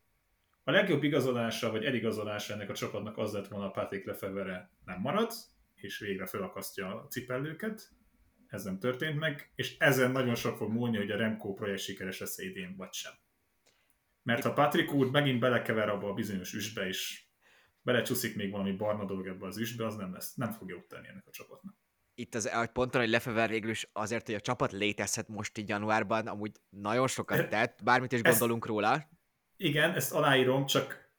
A legjobb igazolása, vagy eligazolása ennek a csapatnak az lett volna, a Patrick Lefevere nem marad, és végre felakasztja a cipellőket. Ez nem történt meg, és ezen nagyon sok fog múlni, hogy a Remco projekt sikeres lesz idén, vagy sem. Mert ha Patrick úr megint belekever abba a bizonyos üsbe, és belecsúszik még valami barna dolog ebbe az üsbe, az nem lesz, nem fog jót tenni ennek a csapatnak. Itt az egy ponton, hogy Lefever végül is azért, hogy a csapat létezhet most így januárban, amúgy nagyon sokat tett, bármit is Ezt- gondolunk róla. Igen, ezt aláírom, csak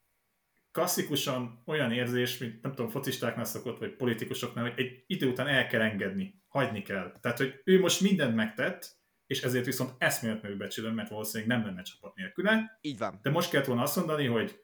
klasszikusan olyan érzés, mint nem tudom, focistáknál szokott, vagy politikusoknál, hogy egy idő után el kell engedni, hagyni kell. Tehát, hogy ő most mindent megtett, és ezért viszont eszméletlenül becsülöm, mert valószínűleg nem lenne csapat nélküle. Így van. De most kellett volna azt mondani, hogy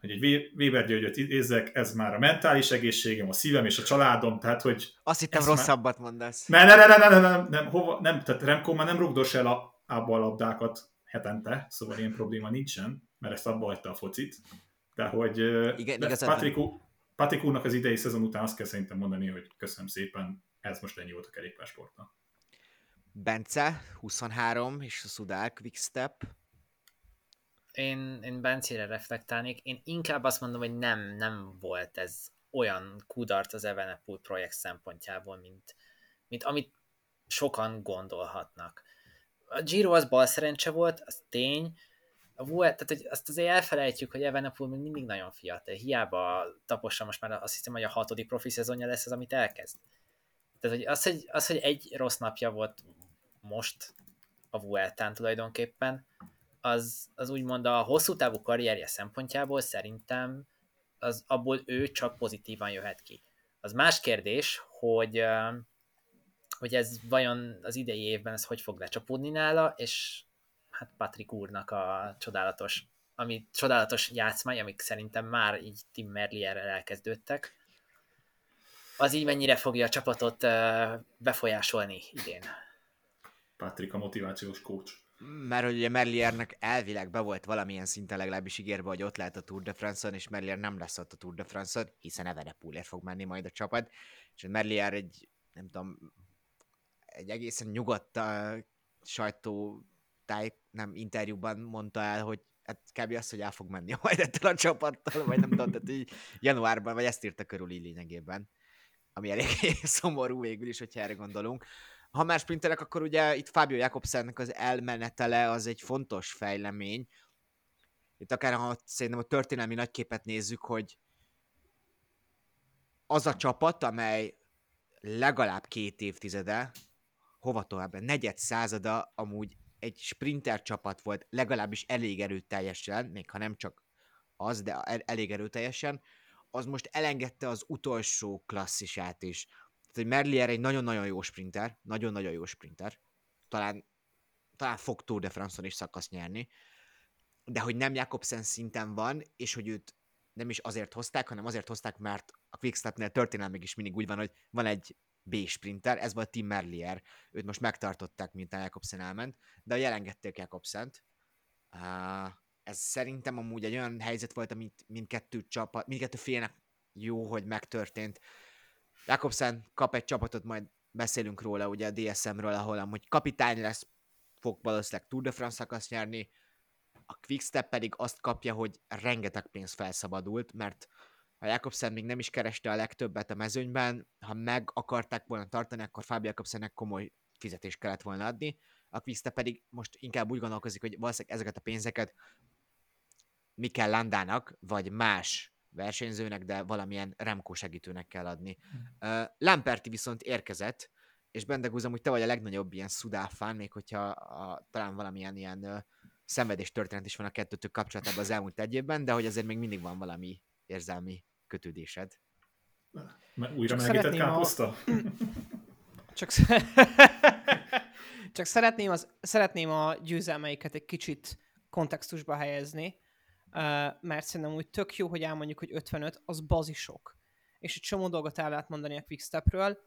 hogy egy Weber Györgyöt idézek, ez már a mentális egészségem, a szívem és a családom, tehát hogy Azt hittem már- rosszabbat mondasz. ne, ne, ne, ne, ne, ne, nem, nem, hova, nem, tehát Remco már nem rugdos el a, abba a labdákat hetente, szóval ilyen probléma nincsen, mert ezt abba hagyta a focit, de hogy Igen, de. Patrick, Patrick úrnak az idei szezon után azt kell szerintem mondani, hogy köszönöm szépen, ez most ennyi volt a kerékpársportnak. Bence, 23, és a Sudal Quickstep. Én, én Bencére reflektálnék. Én inkább azt mondom, hogy nem, nem volt ez olyan kudarc az Evenepoel projekt szempontjából, mint, mint amit sokan gondolhatnak. A Giro az bal szerencse volt, az tény, a Vuelta, tehát hogy azt azért elfelejtjük, hogy Evenepoel még mindig nagyon fiatal. Hiába tapossa most már azt hiszem, hogy a hatodik profi szezonja lesz az, amit elkezd. Tehát hogy az, hogy, az, hogy egy rossz napja volt most a Vueltán tulajdonképpen, az, az úgymond a hosszú távú karrierje szempontjából szerintem az abból ő csak pozitívan jöhet ki. Az más kérdés, hogy, hogy ez vajon az idei évben ez hogy fog lecsapódni nála, és hát Patrick úrnak a csodálatos, ami csodálatos játszmány, amik szerintem már így Tim Merlierrel elkezdődtek, az így mennyire fogja a csapatot befolyásolni idén. Patrick a motivációs coach. Mert hogy ugye Merliernek elvileg be volt valamilyen szinten legalábbis ígérve, hogy ott lehet a Tour de France-on, és Merlier nem lesz ott a Tour de France-on, hiszen Evenepoelért fog menni majd a csapat, és Merlier egy, nem tudom, egy egészen nyugodt uh, sajtó táj, nem, interjúban mondta el, hogy hát kb. az, hogy el fog menni [laughs] majd ettől a csapattal, vagy nem tudom, tehát így januárban, vagy ezt írta körül így lényegében, ami elég [laughs] szomorú végül is, hogyha erre gondolunk. Ha már sprinterek, akkor ugye itt Fábio Jakobsennek az elmenetele az egy fontos fejlemény. Itt akár ha szerintem a történelmi nagyképet nézzük, hogy az a csapat, amely legalább két évtizede, hova tovább, negyed százada amúgy egy sprinter csapat volt, legalábbis elég erőteljesen, még ha nem csak az, de el, elég erőteljesen, az most elengedte az utolsó klasszisát is. Tehát, hogy Merlier egy nagyon-nagyon jó sprinter, nagyon-nagyon jó sprinter, talán, talán fog Tour de France-on is szakasz nyerni, de hogy nem Jakobsen szinten van, és hogy őt nem is azért hozták, hanem azért hozták, mert a Quickstepnél történelmig is mindig úgy van, hogy van egy B sprinter, ez volt Tim Merlier, őt most megtartották, mint a Jakobsen elment, de jelengedték Jakobsent. Uh, ez szerintem amúgy egy olyan helyzet volt, amit mindkettő, csapat, mindkettő félnek jó, hogy megtörtént. Jakobsen kap egy csapatot, majd beszélünk róla, ugye a DSM-ről, ahol amúgy kapitány lesz, fog valószínűleg Tour de France szakasz nyerni, a Quickstep pedig azt kapja, hogy rengeteg pénz felszabadult, mert ha Jakobsen még nem is kereste a legtöbbet a mezőnyben, ha meg akarták volna tartani, akkor Fábio Jakobsennek komoly fizetést kellett volna adni, a Quickstep pedig most inkább úgy gondolkozik, hogy valószínűleg ezeket a pénzeket Mikel Landának, vagy más versenyzőnek, de valamilyen Remco segítőnek kell adni. Uh, Lamperti viszont érkezett, és Bendegúzom, hogy te vagy a legnagyobb ilyen szudáfán, még hogyha a, talán valamilyen ilyen uh, szenvedés történet is van a kettőtök kapcsolatában az elmúlt egy évben, de hogy azért még mindig van valami érzelmi kötődésed. Újra melegített káposzta? A... Csak, [laughs] Csak szeretném, az, szeretném a győzelmeiket egy kicsit kontextusba helyezni, mert szerintem úgy tök jó, hogy elmondjuk, hogy 55, az bazisok. És egy csomó dolgot el lehet mondani a Quickstepről.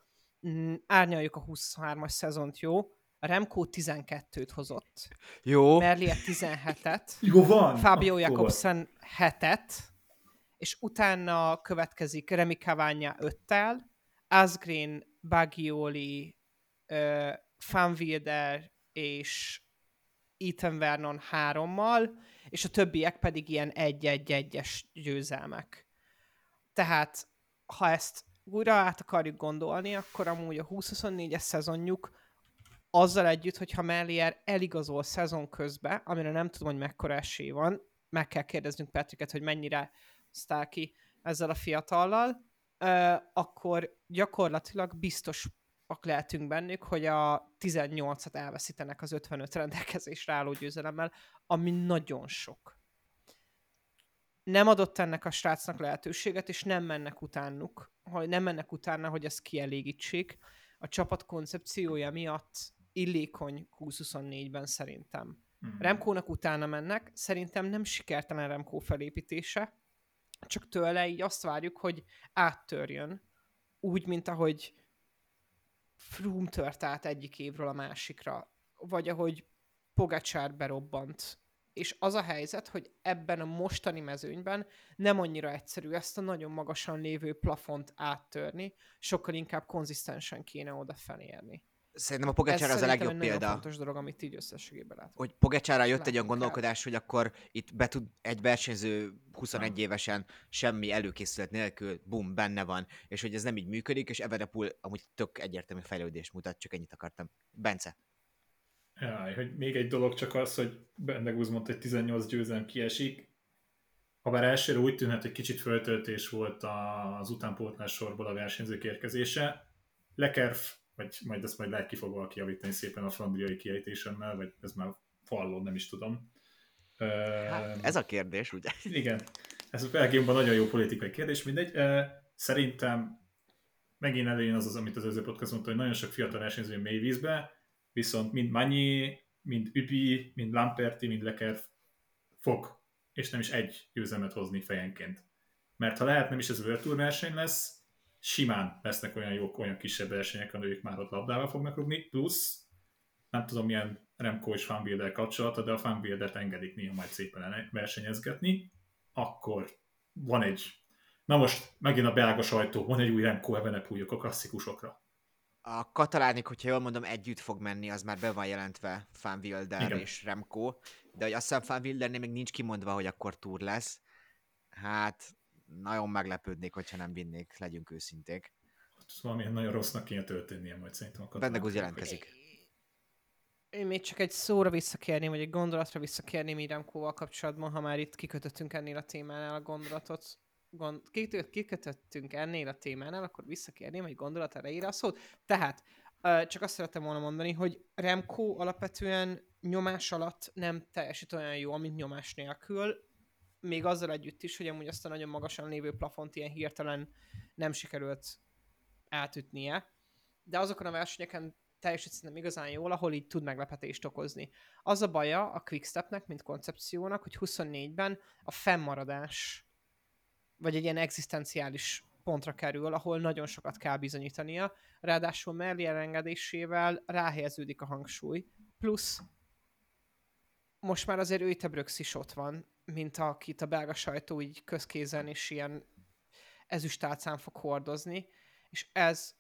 Mm, árnyaljuk a 23-as szezont, jó? A Remco 12-t hozott. Jó. Merlier 17-et. [laughs] Jó van. Fabio Jakobsen 7-et. És utána következik Remi Cavagna 5-tel, Asgreen, Bagioli, uh, Van Wilder és Ethan Vernon 3-mal, és a többiek pedig ilyen egy-egy-egyes győzelmek. Tehát, ha ezt újra át akarjuk gondolni, akkor amúgy a 2024-es szezonjuk azzal együtt, hogyha Mellier eligazol szezon közben, amire nem tudom, hogy mekkora esély van, meg kell kérdeznünk Patricket, hogy mennyire sztál ki ezzel a fiatallal, akkor gyakorlatilag biztos lehetünk bennük, hogy a 18-at elveszítenek az 55 rendelkezésre álló győzelemmel, ami nagyon sok. Nem adott ennek a srácnak lehetőséget, és nem mennek utánuk, hogy nem mennek utána, hogy ezt kielégítsék. A csapat koncepciója miatt illékony 2024-ben szerintem. Mm. Remkónak utána mennek, szerintem nem sikertelen Remkó felépítése, csak tőle így azt várjuk, hogy áttörjön, úgy, mint ahogy Froome tört át egyik évről a másikra, vagy ahogy Pogacsár berobbant. És az a helyzet, hogy ebben a mostani mezőnyben nem annyira egyszerű ezt a nagyon magasan lévő plafont áttörni, sokkal inkább konzisztensen kéne oda felérni. Szerintem a Pogacsár az a legjobb példa. Ez fontos dolog, amit így összességében látok. Hogy Pogacsára jött Látom egy olyan gondolkodás, hogy akkor itt be tud egy versenyző 21 nem. évesen semmi előkészület nélkül, bum, benne van, és hogy ez nem így működik, és Evedepul amúgy tök egyértelmű fejlődést mutat, csak ennyit akartam. Bence. Jaj, hogy még egy dolog csak az, hogy Bendegúz mondta, hogy 18 győzelem kiesik, ha bár elsőre úgy tűnhet, hogy kicsit föltöltés volt az utánpótlás sorból a versenyzők érkezése, Lekerf vagy majd ezt majd lehet ki fog valaki javítani szépen a flandriai kiejtésemmel, vagy ez már fallon, nem is tudom. Hát, ez a kérdés, ugye? Igen. Ez Belgiumban nagyon jó politikai kérdés, mindegy. Szerintem megint előjön az az, amit az előző podcast mondta, hogy nagyon sok fiatal versenyző mély vízbe, viszont mind Manyi, mind Üpi, mind Lamperti, mind Leker fog, és nem is egy győzelmet hozni fejenként. Mert ha lehet, nem is ez a verseny lesz, simán lesznek olyan jók, olyan kisebb versenyek, amelyek már ott labdával fognak rúgni, plusz nem tudom milyen Remco és Fanbuilder kapcsolata, de a Fanbuildert engedik néha majd szépen versenyezgetni, akkor van egy, na most megint a belga sajtó, van egy új Remco Evenepoel a klasszikusokra. A katalánik, hogyha jól mondom, együtt fog menni, az már be van jelentve Fanbuilder és Remco, de hogy azt hiszem Fanbuildernél még nincs kimondva, hogy akkor túr lesz. Hát nagyon meglepődnék, hogyha nem vinnék, legyünk őszinték. Ez valamilyen nagyon rossznak kéne történnie majd szerintem a Bendegúz jelentkezik. Én még csak egy szóra visszakérném, vagy egy gondolatra visszakérném Iremkóval kapcsolatban, ha már itt kikötöttünk ennél a témánál a gondolatot. Gond, kikötöttünk ennél a témánál, akkor visszakérném egy gondolat erejére a szót. Tehát, csak azt szerettem volna mondani, hogy Remco alapvetően nyomás alatt nem teljesít olyan jó, mint nyomás nélkül, még azzal együtt is, hogy amúgy azt a nagyon magasan lévő plafont ilyen hirtelen nem sikerült átütnie, de azokon a versenyeken teljesít szerintem igazán jól, ahol így tud meglepetést okozni. Az a baja a Quickstepnek, mint koncepciónak, hogy 24-ben a fennmaradás, vagy egy ilyen egzisztenciális pontra kerül, ahol nagyon sokat kell bizonyítania, ráadásul Merli elengedésével ráhelyeződik a hangsúly, plusz most már azért Öjtebröx is ott van, mint akit a belga sajtó így közkézen és ilyen ezüstálcán fog hordozni, és ez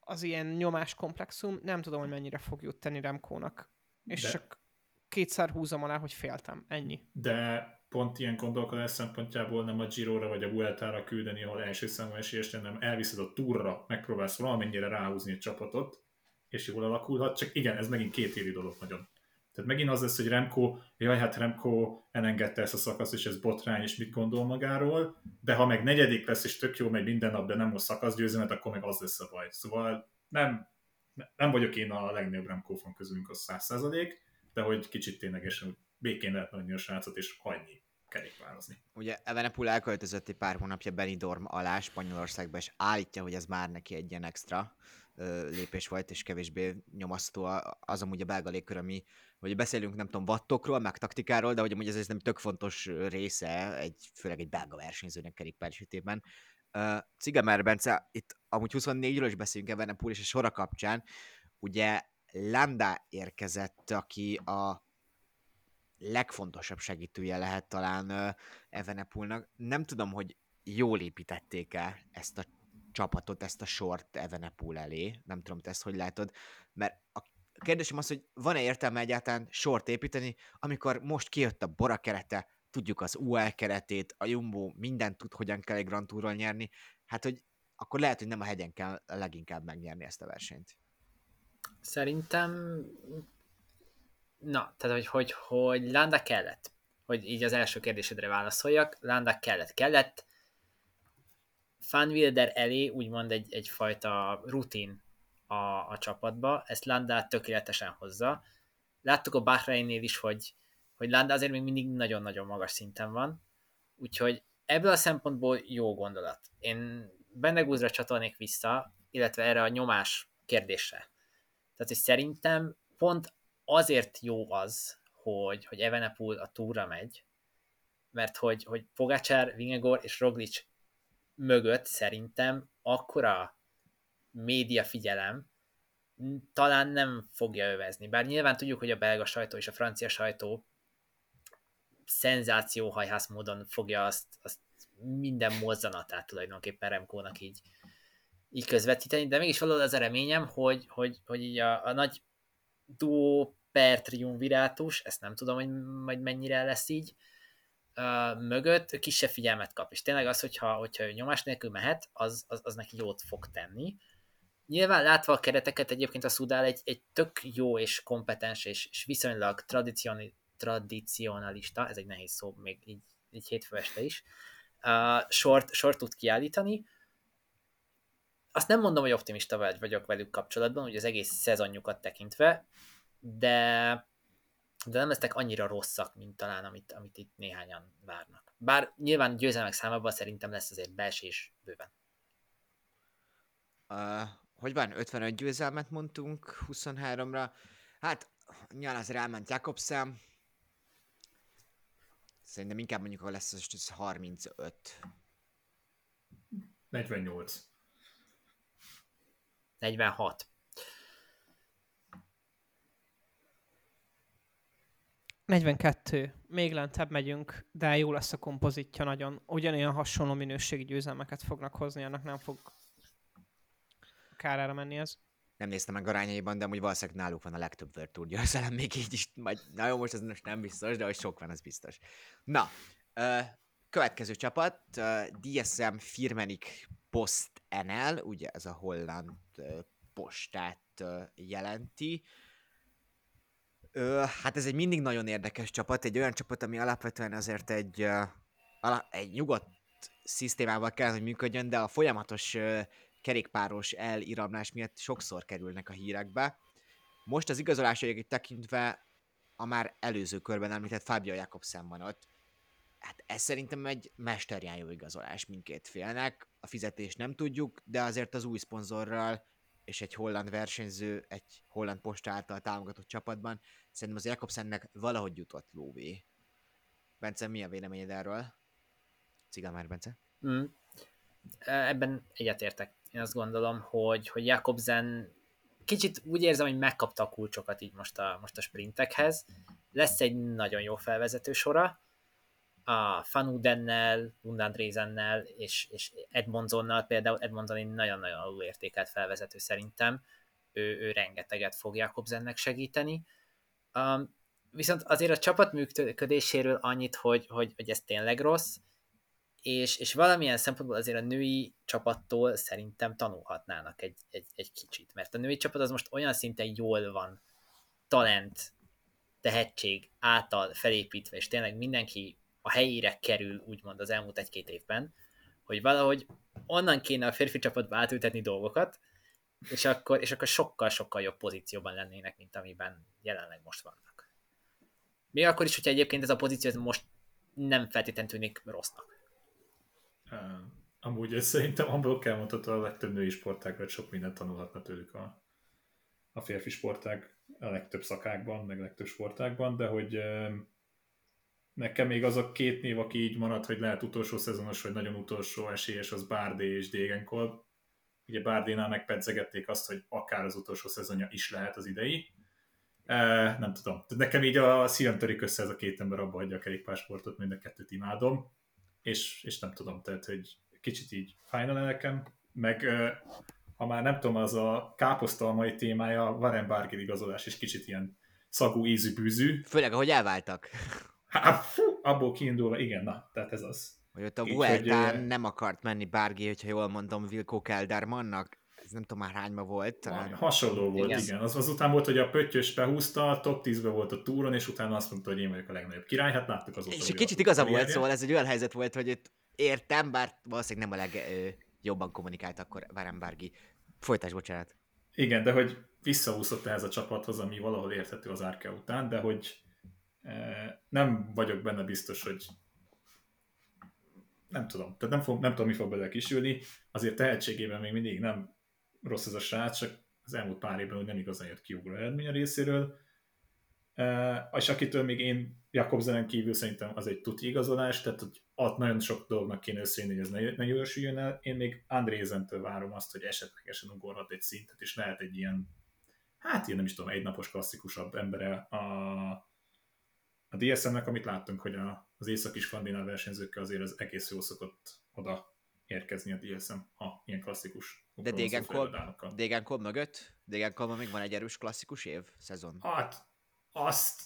az ilyen nyomás komplexum, nem tudom, hogy mennyire fog juttani Remkónak. És De- csak kétszer húzom alá, hogy féltem. Ennyi. De pont ilyen gondolkodás szempontjából nem a Giro-ra vagy a Vuelta-ra küldeni, ahol első számú esélyes, nem elviszed a túrra, megpróbálsz valamennyire ráhúzni egy csapatot, és jól alakulhat, csak igen, ez megint két évi dolog nagyon. Tehát megint az lesz, hogy Remco, jaj, hát Remco elengedte ezt a szakaszt, és ez botrány, és mit gondol magáról, de ha meg negyedik lesz, és tök jó megy minden nap, de nem most szakaszgyőzelmet, akkor meg az lesz a baj. Szóval nem, nem vagyok én a legnagyobb Remco fan közülünk, az száz százalék, de hogy kicsit ténylegesen békén lehet menni a srácot, és hagyni kerékpározni. Ugye Evenepul elköltözött egy pár hónapja Benidorm alá Spanyolországba, és állítja, hogy ez már neki egy ilyen extra lépés volt, és kevésbé nyomasztó az amúgy a belga légkör, ami, hogy beszélünk nem tudom, wattokról, meg taktikáról, de hogy amúgy ez, ez nem tök fontos része, egy, főleg egy belga versenyzőnek kerékpár esetében. Uh, Cigemer Bence, itt amúgy 24-ről is beszélünk Evenepul és a sora kapcsán, ugye Landa érkezett, aki a legfontosabb segítője lehet talán Evenepulnak. Nem tudom, hogy jól építették-e ezt a csapatot, ezt a sort Evenepul elé. Nem tudom, te ezt hogy látod, mert a kérdésem az, hogy van-e értelme egyáltalán sort építeni, amikor most kijött a Bora kerete, tudjuk az UL keretét, a Jumbo mindent tud, hogyan kell egy Grand Touron nyerni, hát hogy akkor lehet, hogy nem a hegyen kell leginkább megnyerni ezt a versenyt. Szerintem... Na, tehát hogy, hogy, hogy Landa kellett. Hogy így az első kérdésedre válaszoljak. Landa kellett. Kellett Van Wilder elé úgymond egy, egyfajta rutin a, a csapatba. Ezt Landa tökéletesen hozza. Láttuk a Bahreinnél is, hogy, hogy Landa azért még mindig nagyon-nagyon magas szinten van. Úgyhogy ebből a szempontból jó gondolat. Én Benegúzra csatolnék vissza, illetve erre a nyomás kérdésre. Tehát, hogy szerintem pont azért jó az, hogy, hogy Evenepul a túra megy, mert hogy, hogy Pogacsár, Vingegor és Roglic mögött szerintem akkora média figyelem talán nem fogja övezni. Bár nyilván tudjuk, hogy a belga sajtó és a francia sajtó szenzációhajhász módon fogja azt, azt minden mozzanatát tulajdonképpen Remkónak így, így közvetíteni, de mégis valahol az a reményem, hogy, hogy, hogy így a, a nagy duó per triumvirátus, ezt nem tudom, hogy majd mennyire lesz így, mögött kisebb figyelmet kap. És tényleg az, hogyha, hogyha ő nyomás nélkül mehet, az, az, az neki jót fog tenni. Nyilván látva a kereteket egyébként a Szudál egy, egy tök jó és kompetens és, és viszonylag tradicioni, tradicionalista, ez egy nehéz szó még így, így hétfő este is, uh, sort, sort tud kiállítani. Azt nem mondom, hogy optimista vagy vagyok velük kapcsolatban, hogy az egész szezonjukat tekintve, de, de nem lesznek annyira rosszak, mint talán amit, amit itt néhányan várnak. Bár nyilván győzelmek számában szerintem lesz azért beesés bőven. Uh, hogy van, 55 győzelmet mondtunk 23-ra. Hát, nyilván az elment Jakobsen. Szerintem inkább mondjuk, ha lesz az 35. 48. 46. Negyvenkettő. Még lentebb megyünk, de jó lesz a kompozitja nagyon. Ugyanilyen hasonló minőségi győzelmeket fognak hozni, annak nem fog kárára menni ez. Nem néztem meg arányaiban, de amúgy valószínűleg náluk van a legtöbb World győzelem, még így is, majd, na jó, most ez most nem biztos, de hogy sok van, az biztos. Na, ö, következő csapat, ö, DSM Firmenik Post NL, ugye ez a holland ö, postát ö, jelenti. Ö, hát ez egy mindig nagyon érdekes csapat, egy olyan csapat, ami alapvetően azért egy, ö, egy nyugodt szisztémával kell, hogy működjön, de a folyamatos ö, kerékpáros eliramlás miatt sokszor kerülnek a hírekbe. Most az igazolásaikat tekintve a már előző körben említett Fabio Jakobsen van ott. hát ez szerintem egy mesterjányó igazolás mindkét félnek. A fizetés nem tudjuk, de azért az új szponzorral és egy holland versenyző, egy holland posta által támogatott csapatban, szerintem az Jakobsennek valahogy jutott lóvé. Bence, mi a véleményed erről? Cigán már, Bence? Mm. Ebben egyetértek. Én azt gondolom, hogy, hogy Jakobsen kicsit úgy érzem, hogy megkapta a kulcsokat így most a, most a sprintekhez. Lesz egy nagyon jó felvezető sora, a Fanudennel, Lundandrézennel és, és Edmondsonnal, például Edmondson egy nagyon-nagyon alulértékelt felvezető szerintem, ő, ő rengeteget fog Jakobsennek segíteni. Um, viszont azért a csapat működéséről annyit, hogy, hogy, hogy ez tényleg rossz, és, és valamilyen szempontból azért a női csapattól szerintem tanulhatnának egy, egy, egy kicsit, mert a női csapat az most olyan szinten jól van, talent, tehetség által felépítve, és tényleg mindenki a helyére kerül, úgymond az elmúlt egy-két évben, hogy valahogy onnan kéne a férfi csapatba átültetni dolgokat, és akkor, és akkor sokkal-sokkal jobb pozícióban lennének, mint amiben jelenleg most vannak. Mi akkor is, hogyha egyébként ez a pozíció most nem feltétlenül tűnik rossznak. Amúgy ez szerintem kell mondható a legtöbb női sportág, hogy sok mindent tanulhatna tőlük a, a férfi sportág a legtöbb szakákban, meg legtöbb sportákban, de hogy nekem még az a két név, aki így maradt, hogy lehet utolsó szezonos, vagy nagyon utolsó esélyes, az Bárdé és Degenkolb. Ugye Bárdénál megpedzegették azt, hogy akár az utolsó szezonja is lehet az idei. E, nem tudom. Nekem így a szívem törik össze ez a két ember, abba hagyja a kerékpársportot, mind a kettőt imádom. És, és nem tudom, tehát, hogy kicsit így fájna nekem. Meg ha már nem tudom, az a káposztalmai témája, Warren Barger igazolás is kicsit ilyen szagú, ízű, bűzű. Főleg, ahogy elváltak. Hát, fú, abból kiindulva, igen, na, tehát ez az. Hogy ott a Vueltán nem akart menni bárki, hogyha jól mondom, Vilko Keldermannak, ez nem tudom már hányma volt. Talán... Hasonló volt, igen. igen. Az, azután volt, hogy a pöttyös behúzta, top 10 volt a túron, és utána azt mondta, hogy én vagyok a legnagyobb király, hát láttuk azóta. És kicsit igaza volt, szóval ez egy olyan helyzet volt, hogy itt értem, bár valószínűleg nem a legjobban kommunikált akkor Várem Bárgi. Folytás, bocsánat. Igen, de hogy visszaúszott ehhez a csapathoz, ami valahol érthető az Árke után, de hogy nem vagyok benne biztos, hogy nem tudom, tehát nem, fog, nem tudom, mi fog bele kisülni, azért tehetségében még mindig nem rossz ez a srác, csak az elmúlt pár évben nem igazán jött kiugró eredmény a részéről, és akitől még én Jakobsenen kívül szerintem az egy tuti igazolás, tehát hogy ott nagyon sok dolognak kéne összejönni, hogy ez ne, ne gyorsüljön el. Én még Andrézentől várom azt, hogy esetlegesen ugorhat egy szintet, és lehet egy ilyen, hát ilyen nem is tudom, egynapos klasszikusabb embere a, a DSM-nek, amit láttunk, hogy a, az északi skandináv versenyzőkkel azért az egész jól szokott oda érkezni a DSM, ha ilyen klasszikus De Degenkolb mögött? Degenkolb még van egy erős klasszikus év, szezon? Hát, azt,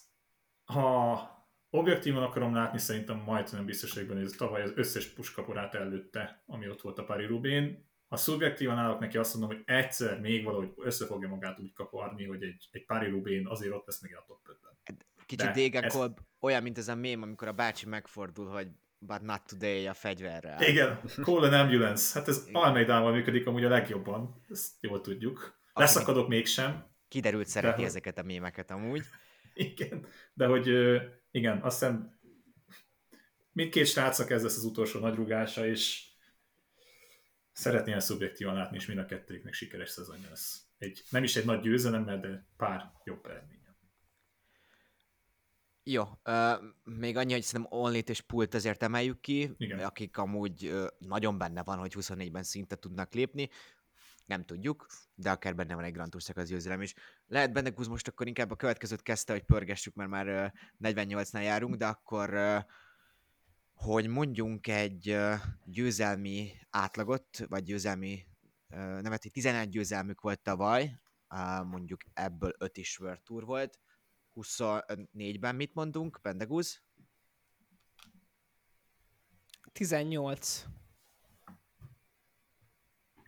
ha objektívan akarom látni, szerintem majdnem biztos vagyok hogy tavaly az összes puskaporát előtte, ami ott volt a Pari Rubén. Ha szubjektívan állok neki, azt mondom, hogy egyszer még valahogy össze fogja magát úgy kaparni, hogy egy, egy Pari Rubén azért ott lesz még a top 5-ben. Kicsit Degenkolb ez... olyan, mint ez a mém, amikor a bácsi megfordul, hogy but not today a fegyverrel. Igen, Call an Ambulance. Hát ez Almeidával működik amúgy a legjobban, ezt jól tudjuk. Leszakadok mégsem. Kiderült szereti de... ezeket a mémeket amúgy. [laughs] Igen, de hogy igen, azt hiszem mindkét srácnak ez lesz az utolsó nagyrugása, és szeretném ezt szubjektívan látni, és mind a kettőknek sikeres szezonja lesz. Egy, nem is egy nagy győzelemmel, de pár jobb eredmény. Jó, uh, még annyi, hogy szerintem Onlit és Pult ezért emeljük ki, Igen. akik amúgy uh, nagyon benne van, hogy 24-ben szinte tudnak lépni, nem tudjuk, de akár benne van egy Grand Tour szakasz győzelem is. Lehet benne Guz most akkor inkább a következőt kezdte, hogy pörgessük, mert már uh, 48-nál járunk, de akkor uh, hogy mondjunk egy uh, győzelmi átlagot, vagy győzelmi, uh, nem, 11 hát győzelmük volt tavaly, uh, mondjuk ebből 5 is World Tour volt, 24-ben mit mondunk, Pendegúz? 18.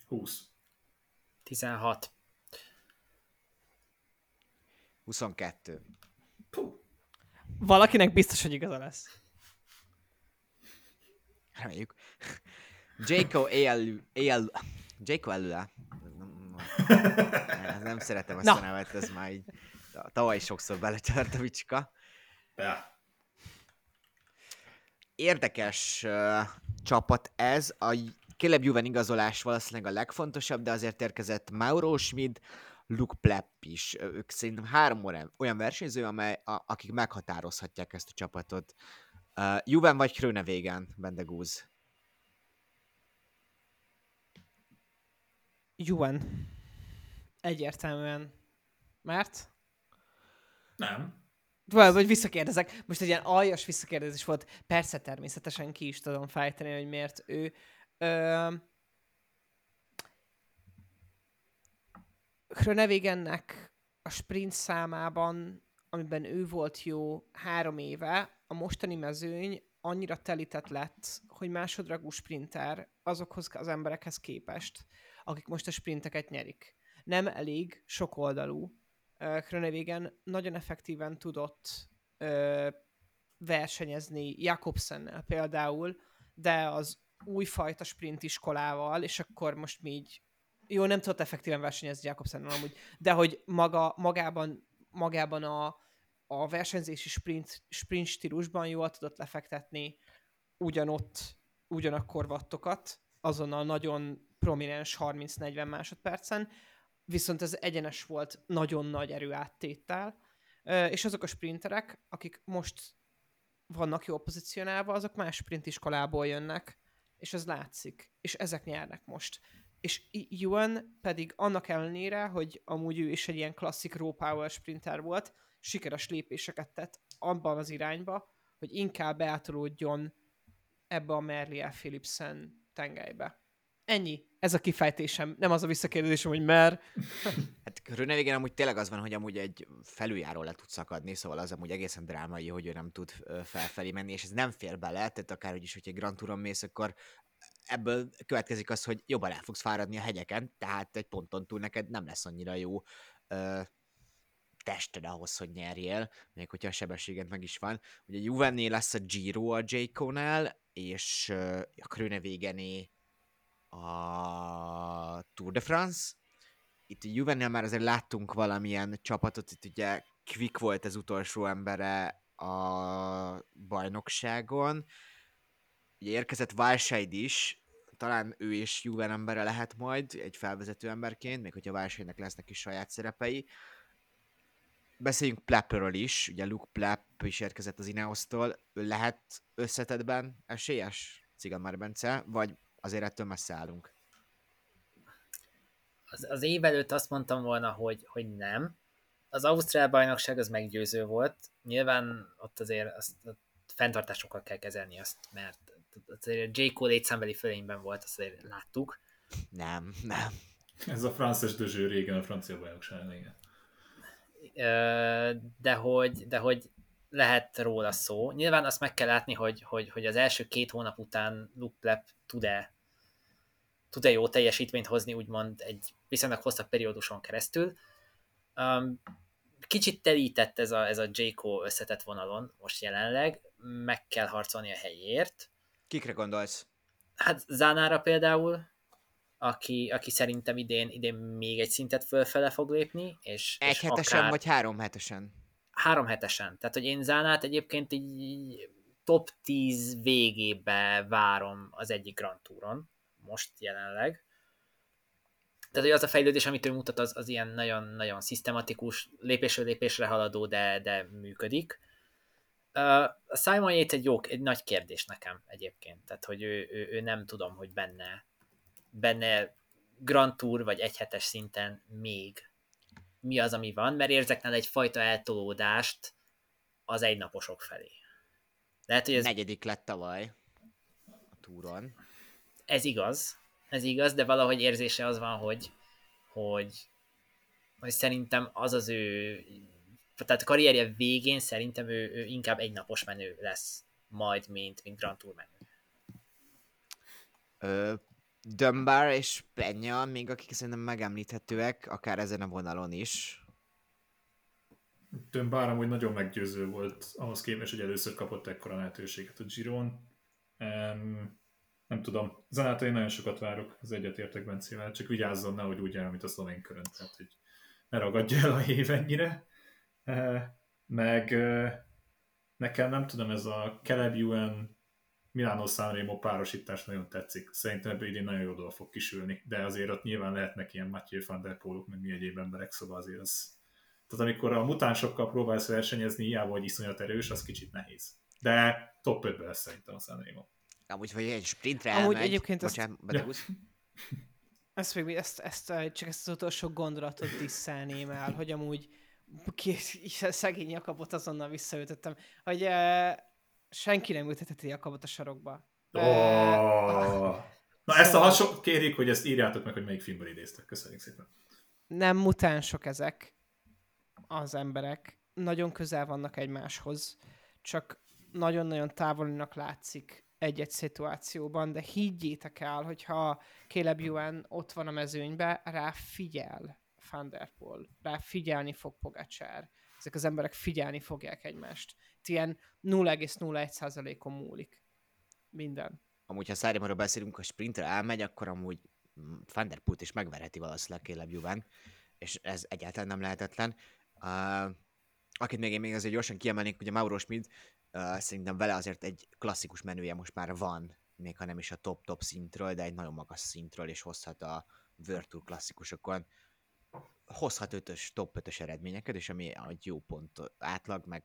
20. 16. 22. Puh. Valakinek biztos, hogy igaza lesz. Reméljük. Jaco Elu... Elu... Jaco Elula. Nem, nem szeretem ezt a nevet, ez már így tavaly is sokszor beletört a vicska. Ja. érdekes uh, csapat ez. A Caleb Juven igazolás valószínűleg a legfontosabb, de azért érkezett Mauro Schmid, Luke Plepp is. Ők szerintem három olyan versenyző, amely, a, akik meghatározhatják ezt a csapatot. Uh, Juven vagy Krönevégen, Bendegúz? Juven. Egyértelműen. Mert? Nem. Vagy visszakérdezek. Most egy ilyen aljas visszakérdezés volt. Persze természetesen ki is tudom fejteni, hogy miért ő. Ö... Hrönevégennek a sprint számában, amiben ő volt jó három éve, a mostani mezőny annyira telített lett, hogy másodragú sprinter azokhoz az emberekhez képest, akik most a sprinteket nyerik. Nem elég sokoldalú. Krönevégen nagyon effektíven tudott ö, versenyezni Jakobsennel például, de az újfajta sprint iskolával, és akkor most mi így jó, nem tudott effektíven versenyezni Jakobsennel amúgy, de hogy maga, magában, magában a, a versenyzési sprint, sprint stílusban jól tudott lefektetni ugyanott, ugyanakkor vattokat, azon a nagyon prominens 30-40 másodpercen, viszont ez egyenes volt nagyon nagy erőáttéttel, és azok a sprinterek, akik most vannak jól pozícionálva, azok más sprint iskolából jönnek, és ez látszik, és ezek nyernek most. És Yuan pedig annak ellenére, hogy amúgy ő is egy ilyen klasszik raw power sprinter volt, sikeres lépéseket tett abban az irányba, hogy inkább beátolódjon ebbe a Merlier Philipsen tengelybe. Ennyi. Ez a kifejtésem. Nem az a visszakérdésem, hogy mer. hát Rönevégén amúgy tényleg az van, hogy amúgy egy felüljáró le tud szakadni, szóval az amúgy egészen drámai, hogy ő nem tud felfelé menni, és ez nem fér bele, tehát akárhogy is, hogy egy Grand Touron mész, akkor ebből következik az, hogy jobban el fogsz fáradni a hegyeken, tehát egy ponton túl neked nem lesz annyira jó ö, tested ahhoz, hogy nyerjél, még hogyha a sebességed meg is van. Ugye Juvenné lesz a Giro a J. Connell, és ö, a Krönevégené a Tour de France. Itt a Juvennél már azért láttunk valamilyen csapatot, itt ugye Quick volt az utolsó embere a bajnokságon, Ugye érkezett Válsaid is, talán ő is Juven embere lehet majd, egy felvezető emberként, még hogyha Válsaidnek lesznek is saját szerepei. Beszéljünk Plepperről is, ugye Luke Plepp is érkezett az Ineos-tól, ő lehet összetetben esélyes, Cigan Bence, vagy azért ettől messze állunk? Az, az év előtt azt mondtam volna, hogy, hogy nem. Az Ausztrál bajnokság az meggyőző volt. Nyilván ott azért azt, ott fenntartásokkal kell kezelni azt, mert azért J. Cole létszámbeli fölényben volt, azt azért láttuk. Nem, nem. Ez a frances dözső régen a francia bajnokság, igen. De hogy, de hogy lehet róla szó. Nyilván azt meg kell látni, hogy, hogy, hogy az első két hónap után Luke Plepp tud-e tud-e jó teljesítményt hozni, úgymond egy viszonylag hosszabb perióduson keresztül. Um, kicsit telített ez a, ez a J.K. összetett vonalon most jelenleg, meg kell harcolni a helyért. Kikre gondolsz? Hát Zánára például, aki, aki szerintem idén, idén még egy szintet fölfele fog lépni. És, egy és hetesen akár... vagy három hetesen? Három hetesen. Tehát, hogy én Zánát egyébként így top 10 végébe várom az egyik Grand Touron, most jelenleg. Tehát, hogy az a fejlődés, amit ő mutat, az, az ilyen nagyon-nagyon szisztematikus, lépésről lépésre haladó, de, de működik. Uh, a Simon Yates egy jó, egy nagy kérdés nekem egyébként, tehát hogy ő, ő, ő nem tudom, hogy benne, benne Grand Tour vagy egyhetes szinten még mi az, ami van, mert érzek nála egyfajta eltolódást az egynaposok felé. Lehet, hogy ez... Negyedik lett tavaly a túron. Ez igaz, ez igaz, de valahogy érzése az van, hogy, hogy, hogy szerintem az az ő tehát a karrierje végén szerintem ő, ő inkább egy napos menő lesz majd, mint, mint Grand Tour menő. Ö, Dunbar és Penya, még akik szerintem megemlíthetőek, akár ezen a vonalon is. Dunbar amúgy nagyon meggyőző volt, ahhoz képest, hogy először kapott ekkora lehetőséget a Giron. Um, nem tudom, Zanától én nagyon sokat várok, az egyetértek Bencével, csak vigyázzon, nehogy úgy jár, mint a szlovén körön, tehát hogy ne ragadja el a év ennyire. meg nekem nem tudom, ez a Caleb Ewan Milano Sanremo párosítás nagyon tetszik. Szerintem ebből idén nagyon jó dolog fog kisülni, de azért ott nyilván lehetnek ilyen Mathieu van der Poluk, meg mi egyéb emberek, szóval azért az... Tehát amikor a mutánsokkal próbálsz versenyezni, hiába vagy iszonyat erős, az kicsit nehéz. De top 5 lesz szerintem a Sanremo. Amúgy, hogy egy sprintre Amúgy elmegy, egyébként ezt- bocsánat, Betegusz. [laughs] Ezt, még, ezt, ezt, eh, csak ezt az utolsó gondolatot tisztelném el, hogy amúgy szegény Jakabot azonnal visszaütöttem, hogy uh, senki nem ültetheti Jakabot a sarokba. Oh. Eh, Na ezt a hasonlót kérjük, hogy ezt írjátok meg, hogy melyik filmből idéztek. Köszönjük szépen. nem mutánsok ezek az emberek, nagyon közel vannak egymáshoz, csak nagyon-nagyon távolinak látszik egy-egy szituációban, de higgyétek el, hogyha Caleb Ewan ott van a mezőnybe, rá figyel Van rá figyelni fog Pogacsár. Ezek az emberek figyelni fogják egymást. Itt ilyen 0,01%-on múlik minden. Amúgy, ha Szárimáról beszélünk, ha sprintre elmegy, akkor amúgy Van is megverheti valószínűleg Caleb Juven, és ez egyáltalán nem lehetetlen. Uh, akit még én még azért gyorsan kiemelnék, ugye Mauro Schmid, uh, szerintem vele azért egy klasszikus menüje most már van, még ha nem is a top-top szintről, de egy nagyon magas szintről, és hozhat a World Tour klasszikusokon hozhat ötös, top 5-ös eredményeket, és ami egy jó pont átlag, meg,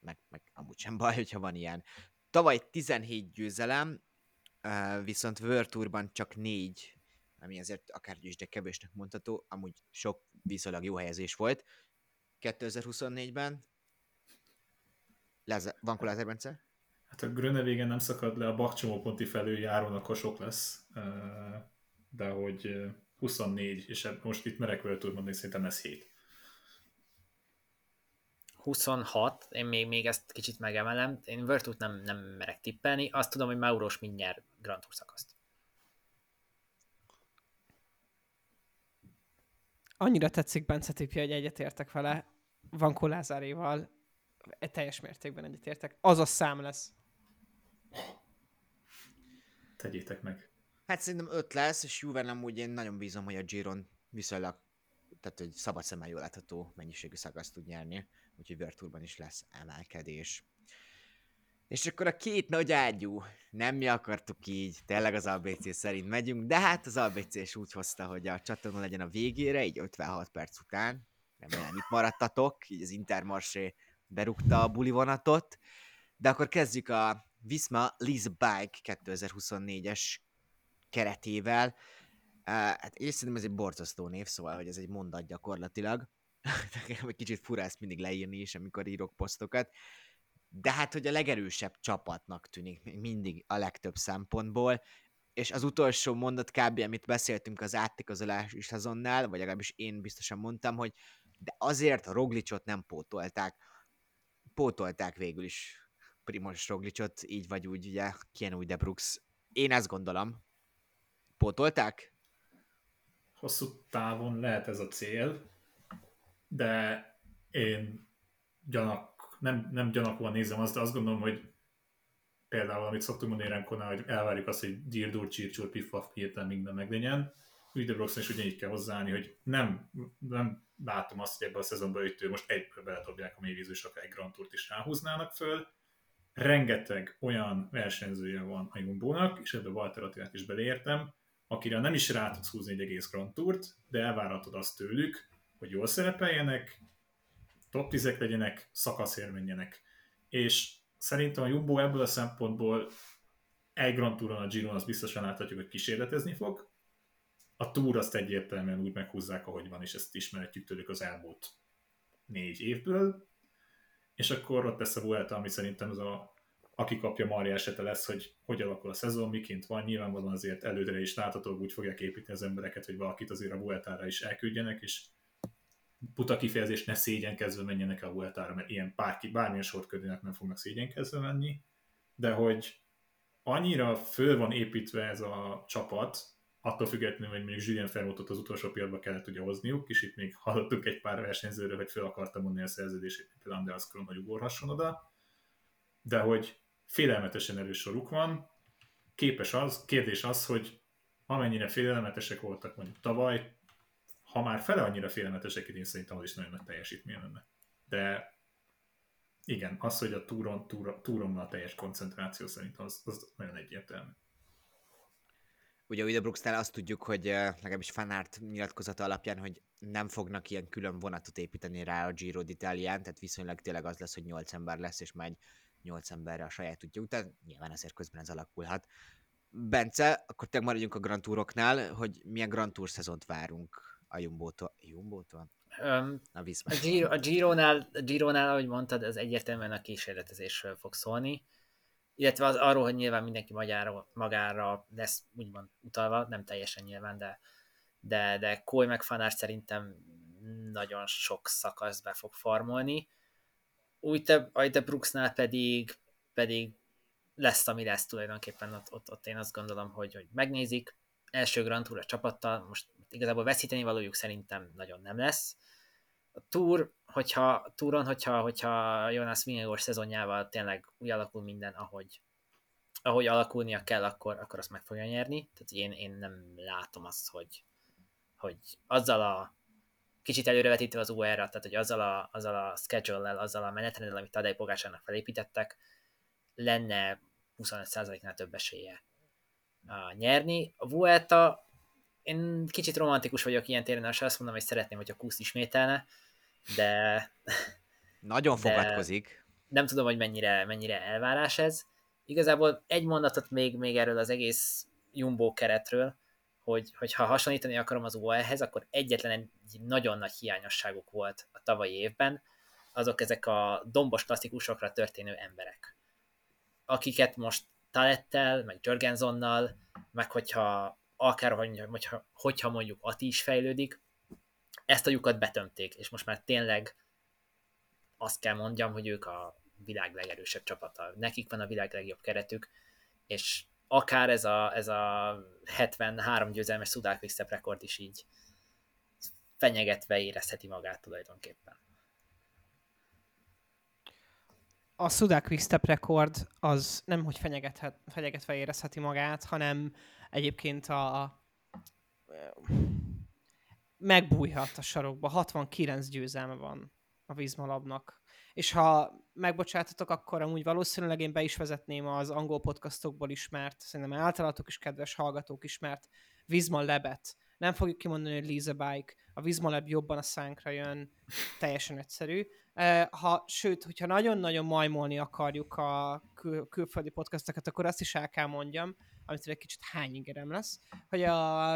meg, meg amúgy sem baj, hogyha van ilyen. Tavaly 17 győzelem, viszont World Tourban csak 4, ami azért akár is, de kevésnek mondható, amúgy sok viszonylag jó helyezés volt. 2024-ben Leze- van Kolázer Bence? Hát a Grönevégen nem szakad le, a Bakcsomóponti felül járónak sok lesz, de hogy ö, 24, és most itt merek World Tour mondani, szerintem ez 7. 26, én még, még ezt kicsit megemelem, én Virtut nem, nem merek tippelni, azt tudom, hogy Mauros mindjárt Grand Tour szakaszt. Annyira tetszik Bence tipje, hogy egyetértek vele, van Kolázáréval, teljes mértékben egyetértek. Az a szám lesz. Tegyétek meg. Hát szerintem 5 lesz, és Juven amúgy én nagyon bízom, hogy a Giron viszonylag, tehát hogy szabad szemmel jól látható mennyiségű szakaszt tud nyerni, úgyhogy Tourban is lesz emelkedés. És akkor a két nagy ágyú, nem mi akartuk így, tényleg az ABC szerint megyünk, de hát az ABC is úgy hozta, hogy a csatorna legyen a végére, így 56 perc után, remélem itt maradtatok, így az Intermarché berúgta a buli vonatot, de akkor kezdjük a Visma Lease Bike 2024-es keretével. Hát én szerintem ez egy borzasztó név, szóval, hogy ez egy mondat gyakorlatilag. [laughs] Nekem egy kicsit fura ezt mindig leírni is, amikor írok posztokat. De hát, hogy a legerősebb csapatnak tűnik még mindig a legtöbb szempontból, és az utolsó mondat kb. amit beszéltünk az átigazolási szezonnál, vagy legalábbis én biztosan mondtam, hogy de azért a Roglicot nem pótolták. Pótolták végül is Primoz Roglicot, így vagy úgy, ugye, Keanu de Brooks. Én ezt gondolom. Pótolták? Hosszú távon lehet ez a cél, de én gyanak, nem, nem gyanakúan nézem azt, de azt gondolom, hogy például, amit szoktunk mondani Remkonál, hogy elvárjuk azt, hogy dirdur, csírcsúr, piffaf, hirtelen minden meglegyen. Ügyde Broxon is ugyanígy kell hozzáállni, hogy nem, nem látom azt, hogy ebben a szezonban őt most egyből beledobják a mélyvízű, és akár egy Grand Tourt is ráhúznának föl. Rengeteg olyan versenyzője van a Jumbo-nak, és ebbe Walter Attilát is beleértem, akire nem is rá tudsz húzni egy egész Grand Tourt, de elvárhatod azt tőlük, hogy jól szerepeljenek, top 10 legyenek, szakaszért menjenek. És szerintem a Jumbo ebből a szempontból egy Grand Touron a Giron az biztosan láthatjuk, hogy kísérletezni fog. A Tour azt egyértelműen úgy meghúzzák, ahogy van, és ezt ismerhetjük tőlük az elmúlt négy évből. És akkor ott lesz a Vuelta, ami szerintem az a aki kapja Maria esete lesz, hogy hogy alakul a szezon, miként van, nyilvánvalóan azért előre is látható, úgy fogják építeni az embereket, hogy valakit azért a Vueltára is elküldjenek, és puta kifejezés ne szégyenkezve menjenek a Vueltára, mert ilyen bárki, bármilyen sorködőnek nem fognak szégyenkezve menni, de hogy annyira föl van építve ez a csapat, attól függetlenül, hogy mondjuk Julien Fermotot az utolsó pillanatban kellett ugye hozniuk, és itt még hallottunk egy pár versenyzőről, hogy fel akarta mondani a szerződését, például Andreas Kron, hogy ugorhasson oda, de hogy félelmetesen erős soruk van, képes az, kérdés az, hogy amennyire félelmetesek voltak mondjuk tavaly, ha már fele annyira félelmetesek, én szerintem az is nagyon nagy teljesítmény lenne. De igen, az, hogy a túron, túron, túron a teljes koncentráció szerint, az, az nagyon egyértelmű. Ugye Uida Brooksnál azt tudjuk, hogy legalábbis fanárt nyilatkozata alapján, hogy nem fognak ilyen külön vonatot építeni rá a Giro d'Italián, tehát viszonylag tényleg az lesz, hogy 8 ember lesz, és megy 8 emberre a saját útja után. Nyilván azért közben ez alakulhat. Bence, akkor te maradjunk a Grand Touroknál, hogy milyen Grand Tour szezont várunk a Jumbo-tól. Jumbo-tól? Um, a, a, Giro, a, Gironál, a Gironál, ahogy mondtad, ez egyértelműen a kísérletezésről fog szólni, illetve az arról, hogy nyilván mindenki magára, magára lesz úgymond utalva, nem teljesen nyilván, de, de, de Koy meg Fanár szerintem nagyon sok szakasz be fog farmolni. Úgy te, te Brooksnál pedig, pedig lesz, ami lesz tulajdonképpen, ott, ott, ott én azt gondolom, hogy, hogy megnézik, első Grand Tour a csapattal, most igazából veszíteni valójuk szerintem nagyon nem lesz. A Tour, hogyha, Touron, hogyha, hogyha Jonas Vingegaard szezonjával tényleg úgy alakul minden, ahogy, ahogy alakulnia kell, akkor, akkor azt meg fogja nyerni. Tehát én, én nem látom azt, hogy, hogy azzal a kicsit előrevetítve az UR-ra, tehát hogy azzal a, azzal a schedule-lel, azzal a menetrenddel, amit Tadej Pogásának felépítettek, lenne 25%-nál több esélye a nyerni. A Vuelta, én kicsit romantikus vagyok ilyen téren, és azt mondom, hogy szeretném, hogy a Kusz ismételne, de... Nagyon fogadkozik. Nem tudom, hogy mennyire, mennyire elvárás ez. Igazából egy mondatot még, még erről az egész Jumbo keretről, hogy, hogy ha hasonlítani akarom az UAE-hez, akkor egyetlen egy nagyon nagy hiányosságuk volt a tavalyi évben, azok ezek a dombos klasszikusokra történő emberek, akiket most Talettel, meg Jorgensonnal, meg hogyha akár hogyha, hogyha mondjuk Ati is fejlődik, ezt a lyukat betömték, és most már tényleg azt kell mondjam, hogy ők a világ legerősebb csapata. Nekik van a világ legjobb keretük, és akár ez a, ez a 73 győzelmes Sudal Quickstep rekord is így fenyegetve érezheti magát tulajdonképpen. A Sudal Quickstep rekord az nem, hogy fenyegethet, fenyegetve érezheti magát, hanem egyébként a megbújhat a sarokba. 69 győzelme van a Vizmalabnak. És ha megbocsátatok, akkor amúgy valószínűleg én be is vezetném az angol podcastokból ismert, szerintem általatok is kedves hallgatók ismert Vizma Lebet. Nem fogjuk kimondani, hogy Lisa Bike. A Vizma Leb jobban a szánkra jön, teljesen egyszerű. Ha, sőt, hogyha nagyon-nagyon majmolni akarjuk a kül- külföldi podcastokat, akkor azt is el kell mondjam, amit egy kicsit hányingerem lesz, hogy a,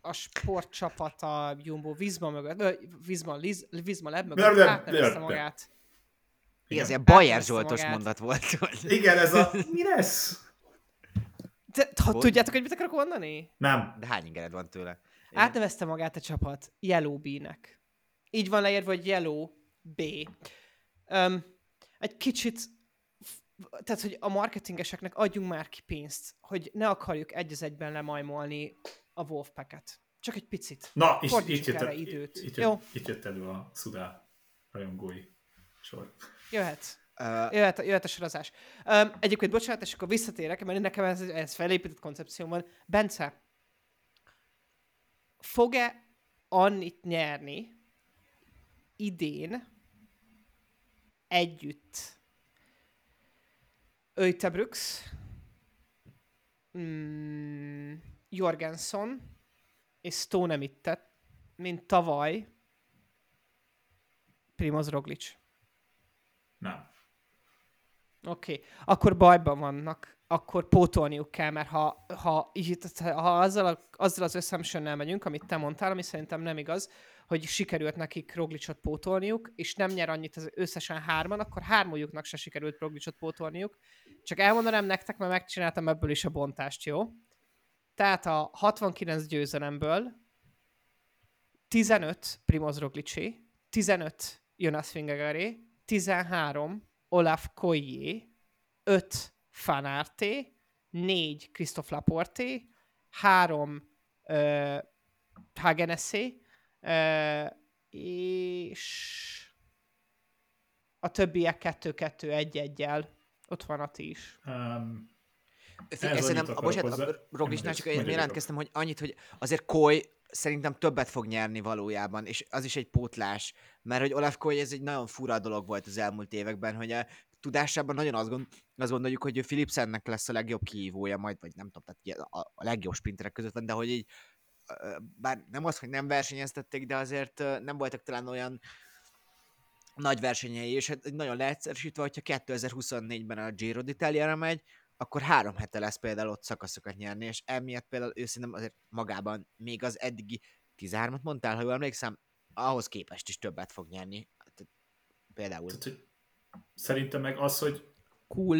a sportcsapat a Jumbo Vizma mögött, Vizma, Liz, Vizma Leb mögött átnevezte magát. Igen, ez ilyen Bajer Zsoltos magát. mondat volt. Igen, ez a mi lesz? De, ha tudjátok, hogy mit akarok mondani? Nem. De hány ingered van tőle? Igen. Átnevezte magát a csapat Yellow B-nek. Így van leírva, hogy Yellow B. Um, egy kicsit tehát, hogy a marketingeseknek adjunk már ki pénzt, hogy ne akarjuk egy az egyben lemajmolni a Wolfpacket. Csak egy picit. Na, és itt jött, el, időt. Itt, Jó? itt jött elő a Szudá rajongói sor. Jöhet. Uh, jöhet, jöhet a sorozás. Um, egyébként, bocsánat, és akkor visszatérek, mert nekem ez, ez felépített koncepcióm van. Bence, fog-e annyit nyerni idén együtt Öjtebrux, mm, Jorgenson és Stone Emittet, mint tavaly Primoz Roglic. Nem. Oké, okay. akkor bajban vannak, akkor pótolniuk kell, mert ha, ha, ha azzal, a, azzal az assumptionnel megyünk, amit te mondtál, ami szerintem nem igaz, hogy sikerült nekik Roglicot pótolniuk, és nem nyer annyit az összesen hárman, akkor hármójuknak se sikerült Roglicot pótolniuk. Csak elmondanám nektek, mert megcsináltam ebből is a bontást, jó? Tehát a 69 győzelemből 15 Primoz Roglici, 15 Jonas Vingegaard, 13 Olaf Koyé, 5 Fanárté, 4 Christophe Laporté, 3 uh, Hagenessé, és a többiek 2-2-1-1-jel. Ott van a ti is. Um, Figyelj, szerintem, a, bocsánat, a Roglicsnál csak én jelentkeztem, hogy annyit, hogy azért Koy szerintem többet fog nyerni valójában, és az is egy pótlás, mert hogy Olaf Koy ez egy nagyon fura dolog volt az elmúlt években, hogy a tudásában nagyon azt, gond, azt gondoljuk, hogy Philipsennek lesz a legjobb kihívója majd, vagy nem tudom, tehát a, a legjobb sprinterek között van, de hogy így, bár nem az, hogy nem versenyeztették, de azért nem voltak talán olyan nagy versenyei, és hát nagyon leegyszerűsítve, hogyha 2024-ben a Giro d'Italia-ra megy, akkor három hete lesz például ott szakaszokat nyerni, és emiatt például ő szerintem azért magában még az eddigi 13-at mondtál, ha jól emlékszem, ahhoz képest is többet fog nyerni. Például. Tehát, szerintem meg az, hogy cool.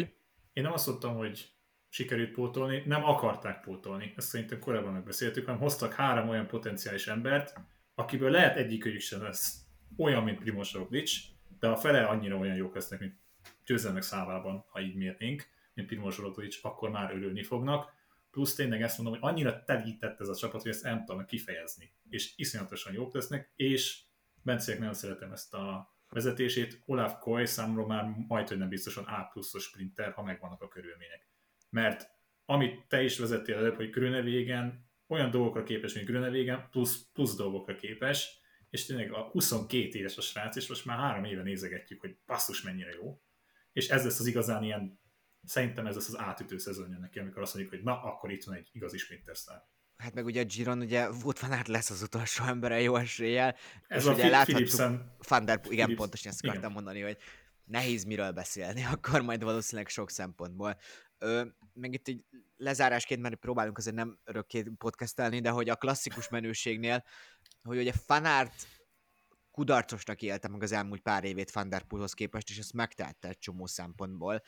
Én nem azt mondtam, hogy sikerült pótolni, nem akarták pótolni, ezt szerintem korábban megbeszéltük, hanem hoztak három olyan potenciális embert, akiből lehet egyikőjük sem lesz olyan, mint Primoz Roglic, de a fele annyira olyan jók lesznek, mint győzelmek számában, ha így mérnénk, mint Primoz Roglic, akkor már örülni fognak. Plusz tényleg ezt mondom, hogy annyira telített ez a csapat, hogy ezt nem tudom kifejezni. És iszonyatosan jók lesznek, és Bencének nagyon szeretem ezt a vezetését. Olaf Koy számomra már majd, hogy nem biztosan A pluszos sprinter, ha megvannak a körülmények. Mert amit te is vezettél előbb, hogy Grönevégen olyan dolgokra képes, mint Grönevégen, plusz, plusz dolgokra képes, és tényleg a 22 éves a srác, és most már három éve nézegetjük, hogy basszus mennyire jó. És ez lesz az igazán ilyen, szerintem ez lesz az átütő szezonja neki, amikor azt mondjuk, hogy na, akkor itt van egy igazi sprintersztár. Hát meg ugye a Giron, ugye Wout van Aert lesz az utolsó ember jó eséllyel. Ez és a ugye láthattuk, Van der, igen, Philips. pontosan ezt akartam igen. mondani, hogy nehéz miről beszélni, [laughs] akkor majd valószínűleg sok szempontból. Ö, meg itt így lezárásként, mert próbálunk azért nem örökké podcastelni, de hogy a klasszikus menőségnél, hogy ugye Fanart kudarcosnak élte meg az elmúlt pár évét Van der Poelhoz képest, és ezt megtette egy csomó szempontból.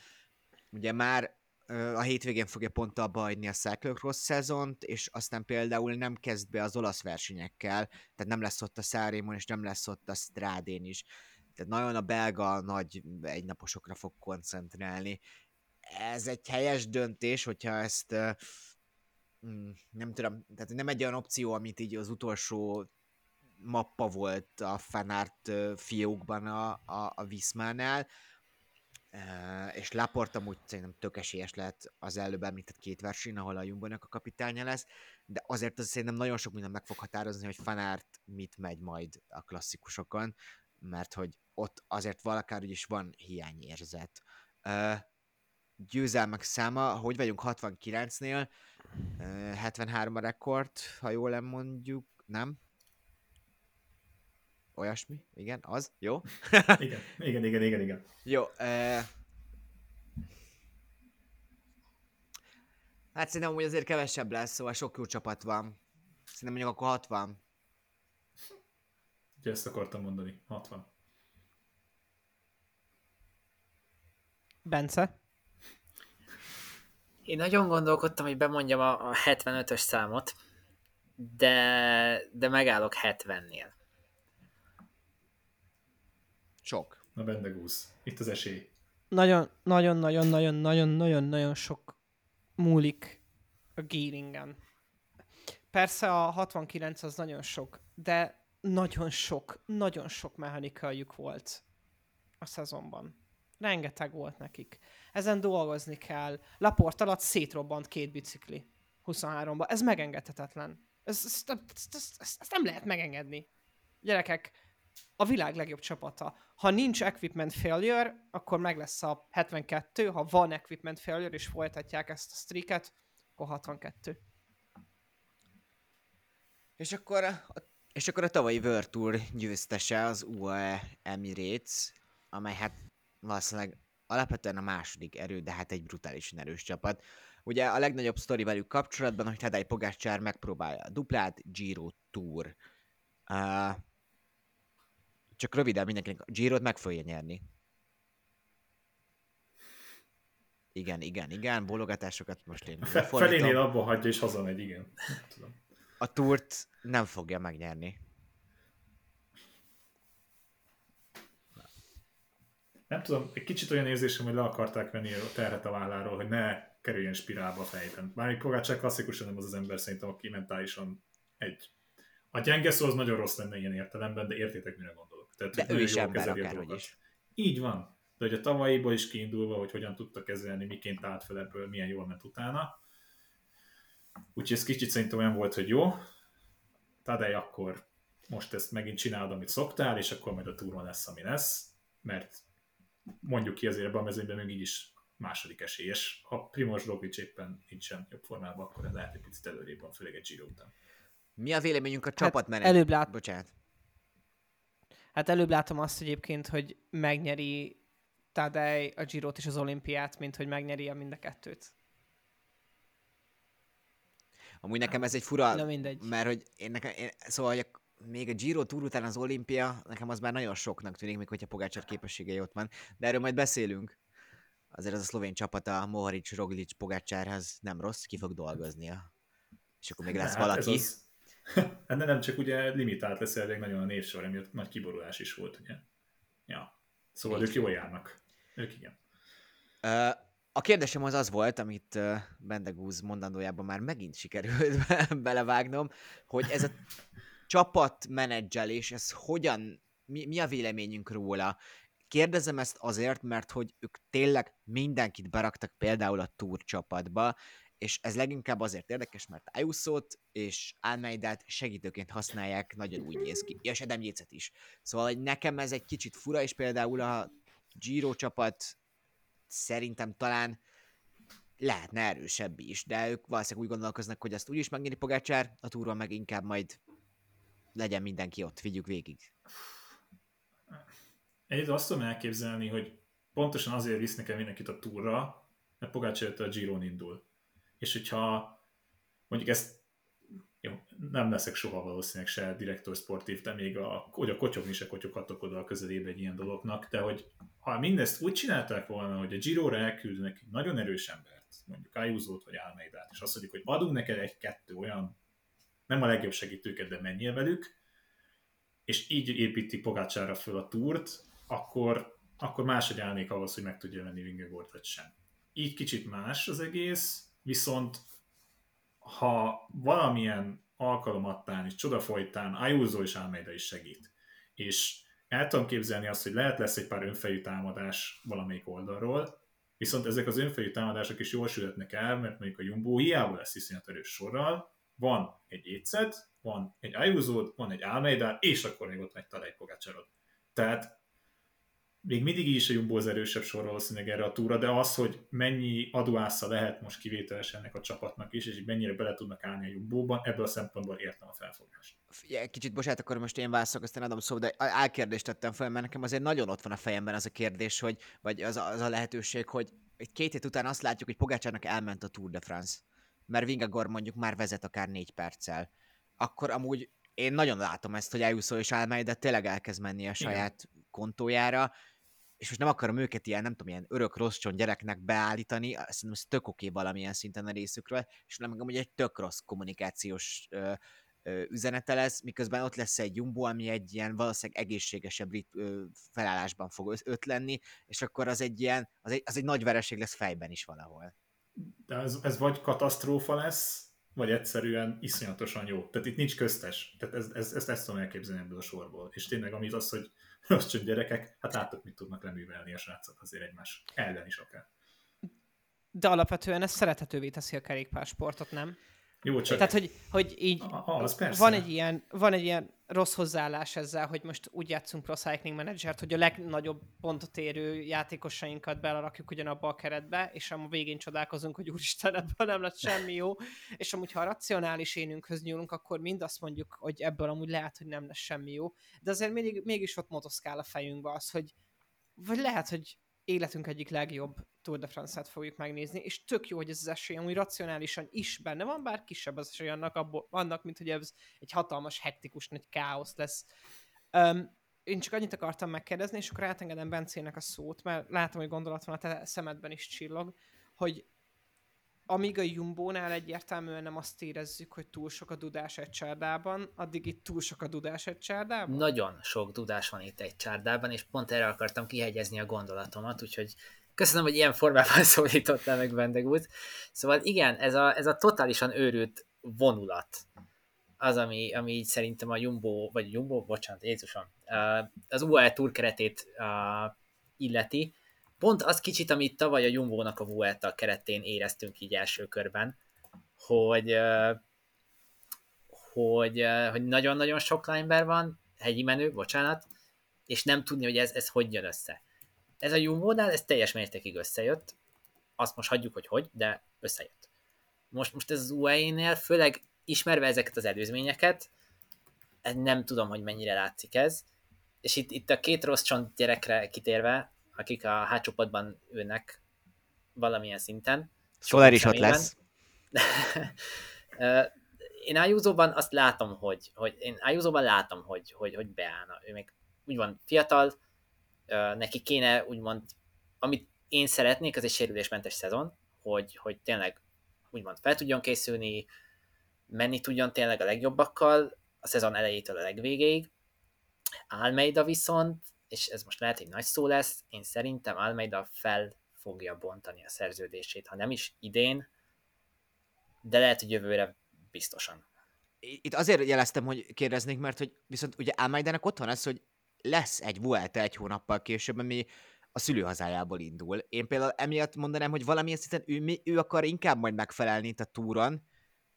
Ugye már a hétvégén fogja pont abba hagyni a Cyclocross szezont, és aztán például nem kezd be az olasz versenyekkel, tehát nem lesz ott a Szárémon, és nem lesz ott a Strádén is. Tehát nagyon a belga nagy egynaposokra fog koncentrálni. Ez egy helyes döntés, hogyha ezt mm, nem tudom, tehát nem egy olyan opció, amit így az utolsó mappa volt a fanárt fiókban a, a, a Viszmánál, és Laport amúgy szerintem tök esélyes lehet az előbb említett két verseny, ahol a jumbo a kapitánya lesz, de azért az szerintem nagyon sok minden meg fog határozni, hogy Fanárt mit megy majd a klasszikusokon, mert hogy ott azért valakár is van hiányérzet. győzelmek száma, hogy vagyunk 69-nél, 73 a rekord, ha jól mondjuk, nem? Olyasmi, igen, az, jó? igen, igen, igen, igen, igen. Jó, eh... Hát szerintem hogy azért kevesebb lesz, szóval sok jó csapat van. Szerintem mondjuk akkor 60. Ugye ezt akartam mondani, 60. Bence? Én nagyon gondolkodtam, hogy bemondjam a, a 75-ös számot, de, de megállok 70-nél. Sok. Na benne gúz. Itt az esély. Nagyon, nagyon, nagyon, nagyon, nagyon, nagyon, nagyon sok múlik a gearingen. Persze a 69 az nagyon sok, de nagyon sok, nagyon sok mechanikájuk volt a szezonban. Rengeteg volt nekik. Ezen dolgozni kell. Laport alatt szétrobbant két bicikli 23-ban. Ez megengedhetetlen. Ez, ez, ez, ez, ez, ez nem lehet megengedni. Gyerekek, a világ legjobb csapata. Ha nincs equipment failure, akkor meg lesz a 72, ha van equipment failure, és folytatják ezt a streaket, akkor 62. És akkor a, és akkor a tavalyi World Tour győztese az UAE Emirates, amely hát valószínűleg alapvetően a második erő, de hát egy brutálisan erős csapat. Ugye a legnagyobb sztori velük kapcsolatban, hogy Tadej Pogácsár megpróbálja a duplát, Giro Tour. Uh, csak röviden mindenkinek, a Girot meg fogja nyerni. Igen, igen, igen, bologatásokat most én Fe, Felénél abba hagyja és hazamegy, igen. Tudom. A túrt nem fogja megnyerni. Nem tudom, egy kicsit olyan érzésem, hogy le akarták venni a terhet a válláról, hogy ne kerüljen spirálba a fejben. Már egy Pogácsák klasszikusan nem az az ember szerintem, aki mentálisan egy. A gyenge szó az nagyon rossz lenne ilyen értelemben, de értétek, mire gondol. Tehát, de ő is ember akárhogy is. Így van. De hogy a tavalyiból is kiindulva, hogy hogyan tudta kezelni, miként állt fel ebből, milyen jól ment utána. Úgyhogy ez kicsit szerintem olyan volt, hogy jó. Tadej, akkor most ezt megint csinálod, amit szoktál, és akkor majd a túron lesz, ami lesz, mert mondjuk ki azért ebben a mezőnyben még így is második esélyes. Ha Primoz Roglic éppen nincsen jobb formában, akkor ez lehet egy picit előrébb van, főleg egy Giro után. Mi a véleményünk a Hát csapatmenet? előbb lát- Bocsánat. Hát előbb látom azt egyébként, hogy megnyeri Tadej a Girot és az olimpiát, mint hogy megnyeri a mind a kettőt. Amúgy nekem ez egy fura, Na mindegy. mert hogy én nekem, én, szóval hogy a, még a Giro túr után az olimpia, nekem az már nagyon soknak tűnik, még hogyha Pogácsár képességei ott van, de erről majd beszélünk. Azért az a szlovén csapat a Mohoric, Roglic, Pogácsárhoz nem rossz, ki fog dolgoznia. És akkor még lesz Hát ez valaki. az- [laughs] Hát nem csak ugye limitált lesz elvileg nagyon a névsor, emiatt nagy kiborulás is volt, ugye. Ja. Szóval Így ők jól járnak. Ők igen. A kérdésem az az volt, amit Bendegúz mondandójában már megint sikerült [laughs] be- belevágnom, hogy ez a csapatmenedzselés, ez hogyan, mi, mi a véleményünk róla? Kérdezem ezt azért, mert hogy ők tényleg mindenkit beraktak például a Tour csapatba, és ez leginkább azért érdekes, mert Ayuso-t és Almeidát segítőként használják, nagyon úgy néz ki, és Adam Yates-et is. Szóval hogy nekem ez egy kicsit fura, és például a Giro csapat szerintem talán lehetne erősebb is, de ők valószínűleg úgy gondolkoznak, hogy azt úgyis megnyeri Pogácsár, a túron meg inkább majd legyen mindenki ott, vigyük végig. Egyébként azt tudom elképzelni, hogy pontosan azért visz nekem mindenkit a túra, mert Pogácsár a Giron indul. És hogyha mondjuk ezt jó, nem leszek soha valószínűleg se direktor sportív, de még a, hogy a kotyogni se kotyoghatok oda a közelébe egy ilyen dolognak, de hogy ha mindezt úgy csinálták volna, hogy a Giro-ra elküldnek egy nagyon erős embert, mondjuk Ayuso-t vagy Almeidát, és azt mondjuk, hogy adunk neked egy-kettő olyan, nem a legjobb segítőket, de menjél velük, és így építi Pogácsára föl a túrt, akkor, akkor máshogy állnék ahhoz, hogy meg tudja venni Vingegaard vagy sem. Így kicsit más az egész, viszont ha valamilyen alkalomattán és csodafolytán Ayuso és Almeida is segít, és el tudom képzelni azt, hogy lehet lesz egy pár önfejű támadás valamelyik oldalról, viszont ezek az önfejű támadások is jól sületnek el, mert mondjuk a Jumbo hiába lesz iszonyat erős sorral, van egy étszet, van egy ayuso van egy Almeida, és akkor még ott megy Tadej Pogácsarod. Tehát még mindig is a Jumbo az erősebb sor valószínűleg erre a túra, de az, hogy mennyi adóásza lehet most kivételes ennek a csapatnak is, és mennyire bele tudnak állni a Jumbo-ban, ebből a szempontból értem a felfogást. Figyelj, kicsit bocsánat, akkor most én válaszolok, aztán adom szó, de álkérdést tettem fel, mert nekem azért nagyon ott van a fejemben az a kérdés, hogy, vagy az a, az a lehetőség, hogy egy két hét után azt látjuk, hogy Pogácsának elment a Tour de France, mert Vingagor mondjuk már vezet akár négy perccel. Akkor amúgy én nagyon látom ezt, hogy Ayuso és Almeida tényleg elkezd menni a saját Igen. kontójára, és most nem akarom őket ilyen, nem tudom, ilyen örök rossz gyereknek beállítani, szerintem ez tök oké okay valamilyen szinten a részükről, és nem hogy egy tök rossz kommunikációs ö, ö, üzenete lesz, miközben ott lesz egy Jumbo, ami egy ilyen valószínűleg egészségesebb rit, ö, felállásban fog öt lenni, és akkor az egy ilyen, az egy, az egy nagy vereség lesz fejben is valahol. De ez, ez vagy katasztrófa lesz, vagy egyszerűen iszonyatosan jó. Tehát itt nincs köztes. Tehát ez, ez, ezt, ezt tudom elképzelni ebből a sorból. És tényleg, amit az, hogy rossz csönd gyerekek, hát látod, mit tudnak leművelni a srácok azért egymás ellen is akár. De alapvetően ez szerethetővé teszi a kerékpársportot, nem? Jó, csak... Tehát, hogy, hogy így az persze. van, egy ilyen, van egy ilyen rossz hozzáállás ezzel, hogy most úgy játszunk Pro Cycling Managert, hogy a legnagyobb pontot érő játékosainkat belerakjuk ugyanabba a keretbe, és a végén csodálkozunk, hogy úristen, ebből nem lett semmi jó. És amúgy, ha a racionális énünkhöz nyúlunk, akkor mind azt mondjuk, hogy ebből amúgy lehet, hogy nem lesz semmi jó. De azért még, mégis ott motoszkál a fejünkbe az, hogy vagy lehet, hogy életünk egyik legjobb Tour de France-át fogjuk megnézni, és tök jó, hogy ez az esély amúgy racionálisan is benne van, bár kisebb az esély annak, abból, annak mint hogy ez egy hatalmas, hektikus nagy káosz lesz. Um, én csak annyit akartam megkérdezni, és akkor átengedem Bencének a szót, mert látom, hogy gondolat van a te szemedben is csillog, hogy amíg a Jumbo-nál egyértelműen nem azt érezzük, hogy túl sok a dudás egy csárdában, addig itt túl sok a dudás egy csárdában? Nagyon sok dudás van itt egy csárdában, és pont erre akartam kihegyezni a gondolatomat, úgyhogy köszönöm, hogy ilyen formában [laughs] szólítottál meg Vendegút. Szóval igen, ez a, ez a totálisan őrült vonulat, az, ami, ami így szerintem a Jumbo, vagy Jumbo, bocsánat, Jézusom, az UAE Tour keretét illeti, pont az kicsit, amit tavaly a Jumbo-nak a Vuelta keretén éreztünk így első körben, hogy, hogy, hogy nagyon-nagyon sok climber van, hegyi menő, bocsánat, és nem tudni, hogy ez, ez hogy jön össze. Ez a Jumbo-nál, ez teljes mértékig összejött, azt most hagyjuk, hogy hogy, de összejött. Most, most ez az UAE-nél, főleg ismerve ezeket az előzményeket, nem tudom, hogy mennyire látszik ez, és itt, itt a két rossz csont gyerekre kitérve, akik a hátsópadban ülnek valamilyen szinten. Soler is ott lesz. [laughs] én Ayuso-ban azt látom, hogy, hogy én Ayuso-ban látom, hogy, hogy, hogy beállna. Ő még úgy van fiatal, neki kéne úgymond, amit én szeretnék, az egy sérülésmentes szezon, hogy, hogy tényleg úgymond fel tudjon készülni, menni tudjon tényleg a legjobbakkal, a szezon elejétől a legvégéig. Almeida viszont, és ez most lehet, hogy nagy szó lesz, én szerintem Almeida fel fogja bontani a szerződését, ha nem is idén, de lehet, hogy jövőre biztosan. Itt azért jeleztem, hogy kérdeznék, mert hogy viszont ugye Almeidának ott van ez, hogy lesz egy Vuelta egy hónappal később, ami a szülőhazájából indul. Én például emiatt mondanám, hogy valamilyen szinten ő, ő akar inkább majd megfelelni itt a túron,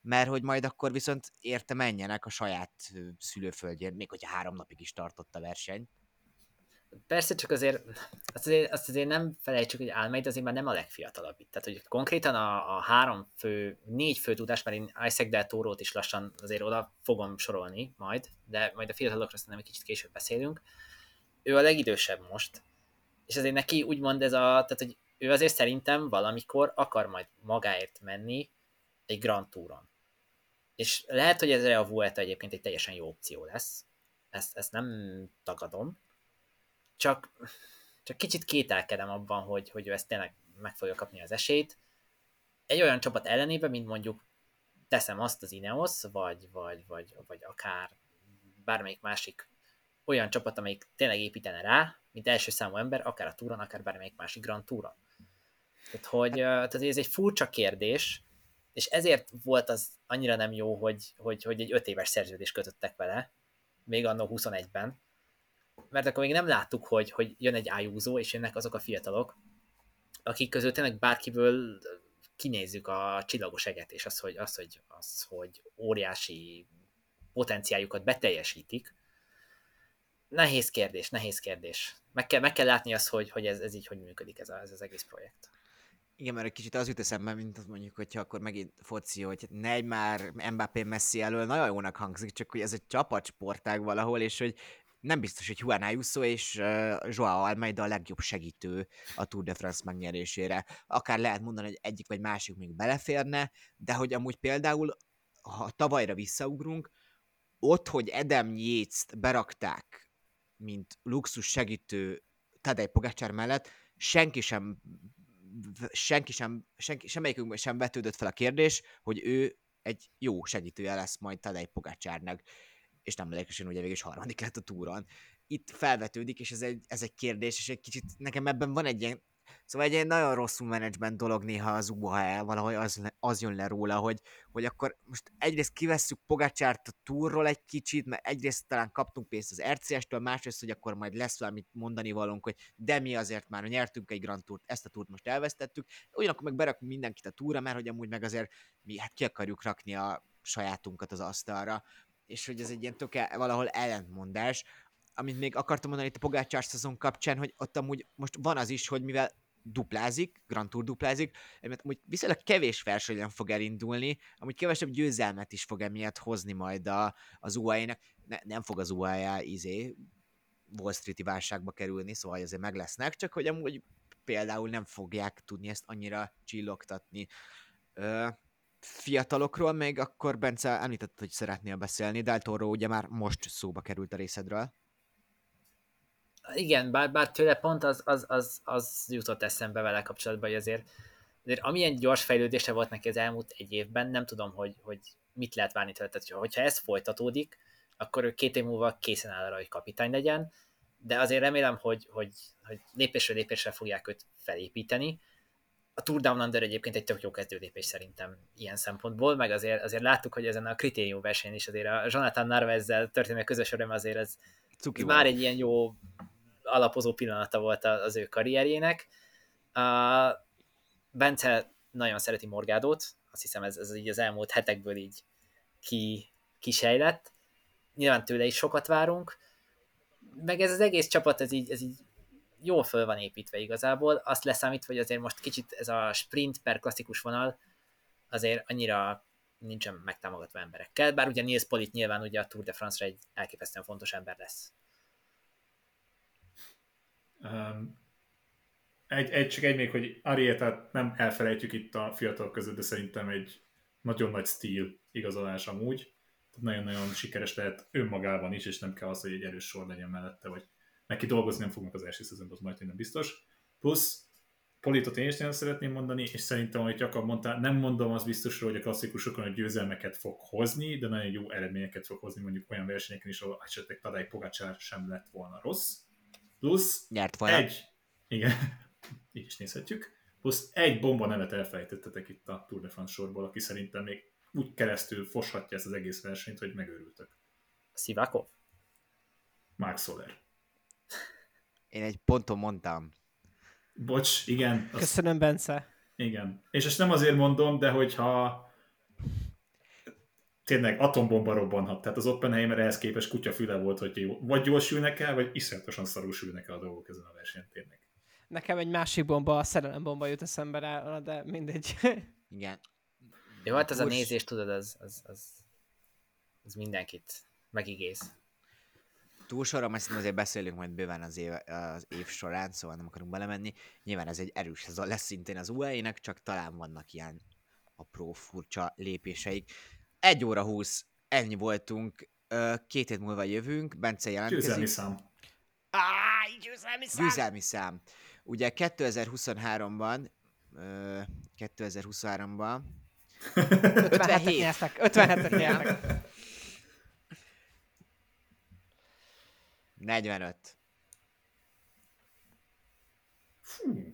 mert hogy majd akkor viszont érte menjenek a saját szülőföldjén, még hogyha három napig is tartott a verseny. Persze, csak azért azt azért, azt azért nem felejtsük, hogy Almeida azért már nem a legfiatalabb itt. Tehát, hogy konkrétan a, a három fő, négy fő tudás, mert én Isaac Del Toro-t is lassan azért oda fogom sorolni majd, de majd a fiatalokról szerintem egy kicsit később beszélünk. Ő a legidősebb most, és azért neki úgymond ez a, tehát, hogy ő azért szerintem valamikor akar majd magáért menni egy Grand Touron. És lehet, hogy ezre a Vuelta egyébként egy teljesen jó opció lesz. Ezt, ezt nem tagadom, csak, csak kicsit kételkedem abban, hogy, hogy ő ezt tényleg meg fogja kapni az esélyt. Egy olyan csapat ellenében, mint mondjuk teszem azt az Ineos, vagy, vagy, vagy, vagy akár bármelyik másik olyan csapat, amelyik tényleg építene rá, mint első számú ember, akár a túron, akár bármelyik másik Grand Touron. Tehát, hogy tehát ez egy furcsa kérdés, és ezért volt az annyira nem jó, hogy, hogy, hogy egy öt éves szerződést kötöttek vele, még annó 21-ben, mert akkor még nem láttuk, hogy, hogy jön egy ájúzó, és jönnek azok a fiatalok, akik közül tényleg bárkiből kinézzük a csillagos eget, és az, hogy, az, hogy, az, hogy óriási potenciáljukat beteljesítik. Nehéz kérdés, nehéz kérdés. Meg kell, meg kell látni azt, hogy, hogy ez, ez így hogy működik ez, a, ez az egész projekt. Igen, mert egy kicsit az jut eszembe, mint az mondjuk, hogyha akkor megint foci, hogy Neymar, Mbappé, Messi elől nagyon jónak hangzik, csak hogy ez egy csapatsportág valahol, és hogy nem biztos, hogy Juan Ayuso és uh, Joao Almeida a legjobb segítő a Tour de France megnyerésére. Akár lehet mondani, hogy egyik vagy másik még beleférne, de hogy amúgy például, ha tavalyra visszaugrunk, ott, hogy Edem yates berakták, mint luxus segítő Tadej Pogacsár mellett, senki sem senki sem, senki, semmelyikünkben sem vetődött fel a kérdés, hogy ő egy jó segítője lesz majd Tadej Pogacsárnak és nem mellékesen ugye végül is harmadik lett a túron. Itt felvetődik, és ez egy, ez egy kérdés, és egy kicsit nekem ebben van egy ilyen Szóval egy ilyen nagyon rosszul menedzsment dolog néha az UHL, valahogy az, az jön le róla, hogy, hogy akkor most egyrészt kivesszük Pogácsárt a túrról egy kicsit, mert egyrészt talán kaptunk pénzt az RCS-től, másrészt, hogy akkor majd lesz valamit mondani valónk, hogy de mi azért már nyertünk egy Grand Tourt, ezt a túrt most elvesztettük, ugyanakkor meg berakunk mindenkit a túra, mert hogy amúgy meg azért mi hát ki akarjuk rakni a sajátunkat az asztalra, és hogy ez egy ilyen tök valahol ellentmondás, amit még akartam mondani itt a Pogácsár szezon kapcsán, hogy ott amúgy most van az is, hogy mivel duplázik, Grand Tour duplázik, mert amúgy viszonylag kevés versenyen fog elindulni, amúgy kevesebb győzelmet is fog emiatt hozni majd a, az UAE-nek. Ne, nem fog az UAE izé Wall Street-i válságba kerülni, szóval azért meg lesznek, csak hogy amúgy például nem fogják tudni ezt annyira csillogtatni. Ö, fiatalokról még akkor Bence említett, hogy szeretnél beszélni, Del Toro ugye már most szóba került a részedről. Igen, bár, bár tőle pont az, az, az, az jutott eszembe vele kapcsolatban, hogy azért, azért amilyen gyors fejlődése volt neki az elmúlt egy évben, nem tudom, hogy, hogy mit lehet várni tőle. Tehát, hogyha ez folytatódik, akkor ő két év múlva készen áll arra, hogy kapitány legyen, de azért remélem, hogy, hogy, hogy lépésről lépésre fogják őt felépíteni, a Tour Down Under egyébként egy tök jó kezdődépés szerintem ilyen szempontból, meg azért, azért láttuk, hogy ezen a kritérium versenyen is azért a Jonathan Narvezzel történő közös öröm azért ez, ez már egy ilyen jó alapozó pillanata volt az ő karrierjének. Uh, Bence nagyon szereti Morgádót, azt hiszem ez, ez így az elmúlt hetekből így ki, kisejlett. Nyilván tőle is sokat várunk, meg ez az egész csapat, ez így, ez így jól föl van építve igazából, azt leszámítva, hogy azért most kicsit ez a sprint per klasszikus vonal azért annyira nincsen megtámogatva emberekkel, bár ugye Nils Polit nyilván ugye a Tour de France-ra egy elképesztően fontos ember lesz. Um, egy, egy, csak egy még, hogy Arietát nem elfelejtjük itt a fiatal között, de szerintem egy nagyon nagy stíl igazolás amúgy. Tehát nagyon-nagyon sikeres lehet önmagában is, és nem kell az, hogy egy erős sor legyen mellette, vagy neki dolgozni nem fognak az első szezonban, az majd nem biztos. Plusz Politot én is nagyon szeretném mondani, és szerintem, hogy Jakab mondta, nem mondom az biztosra, hogy a klasszikusokon a győzelmeket fog hozni, de nagyon jó eredményeket fog hozni mondjuk olyan versenyeken is, ahol esetleg Tadej Pogacsár sem lett volna rossz. Plusz Nyert volna. egy, igen, [laughs] így is nézhetjük, plusz egy bomba nevet elfelejtettetek itt a Tour de France sorból, aki szerintem még úgy keresztül foshatja ezt az egész versenyt, hogy megőrültök. Szivakov? Mark Soler. Én egy ponton mondtam. Bocs, igen. Az... Köszönöm, Bence. Igen. És ezt nem azért mondom, de hogyha tényleg atombomba robbanhat. Tehát az Oppenheimer ehhez képest kutya füle volt, hogy jó, vagy jól sülnek el, vagy iszonyatosan szarul sülnek el a dolgok ezen a versenyen tényleg. Nekem egy másik bomba, a szerelembomba jut eszembe rá, de mindegy. [laughs] Igen. Jó, hát az a nézés, tudod, az, az, az, az mindenkit megigéz. Túlsorra, majd azért beszélünk majd bőven az év, az év során, szóval nem akarunk belemenni. Nyilván ez egy erős ez lesz szintén az UAE-nek, csak talán vannak ilyen apró furcsa lépéseik. Egy óra húsz, ennyi voltunk, két hét múlva jövünk, Bence jelentkezik. Győzelmi szám. Áj, győzelmi szám! Győzelmi szám. Ugye 2023-ban, 2023-ban 57 nyertek, 57 nyertek. 45. Fú.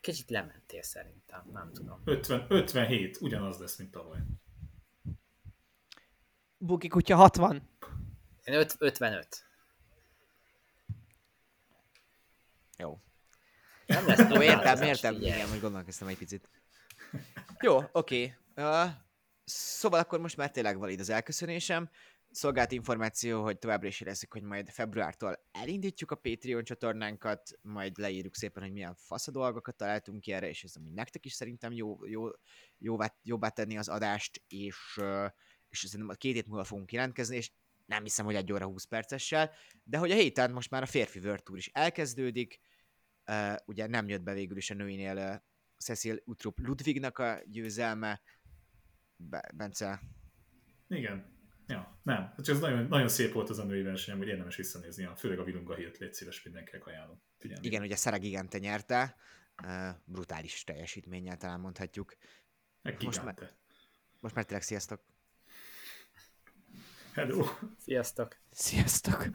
Kicsit lementél szerintem, nem tudom. 50, 57, ugyanaz lesz, mint tavaly. Buki kutya 60. Én öt, 55. Jó. Nem lesz Jó, értem, értem. Igen, hogy gondolkoztam egy picit. Jó, oké. Okay. Uh, szóval akkor most már tényleg valid az elköszönésem. Szolgált információ, hogy továbbra is érezzik, hogy majd februártól elindítjuk a Patreon csatornánkat, majd leírjuk szépen, hogy milyen fasz a dolgokat találtunk ki erre, és ez ami nektek is szerintem jó, jó, jóvá, jobbá tenni az adást, és, és szerintem két hét múlva fogunk jelentkezni, és nem hiszem, hogy egy óra 20 percessel, de hogy a héten most már a férfi World Tour is elkezdődik, ugye nem jött be végül is a nőinél uh, Cecil Utrup Ludwignak a győzelme, Be- Bence. Igen, Ja, nem. Hát csak ez nagyon, nagyon szép volt az a női verseny, hogy érdemes visszanézni, a, főleg a Vilunga hírt légy szíves mindenkinek ajánlom. Figyelni. Igen, ugye Szara Gigante nyerte, uh, brutális teljesítménnyel talán mondhatjuk. Meg most már, most már tényleg sziasztok! Hello! Sziasztok! Sziasztok!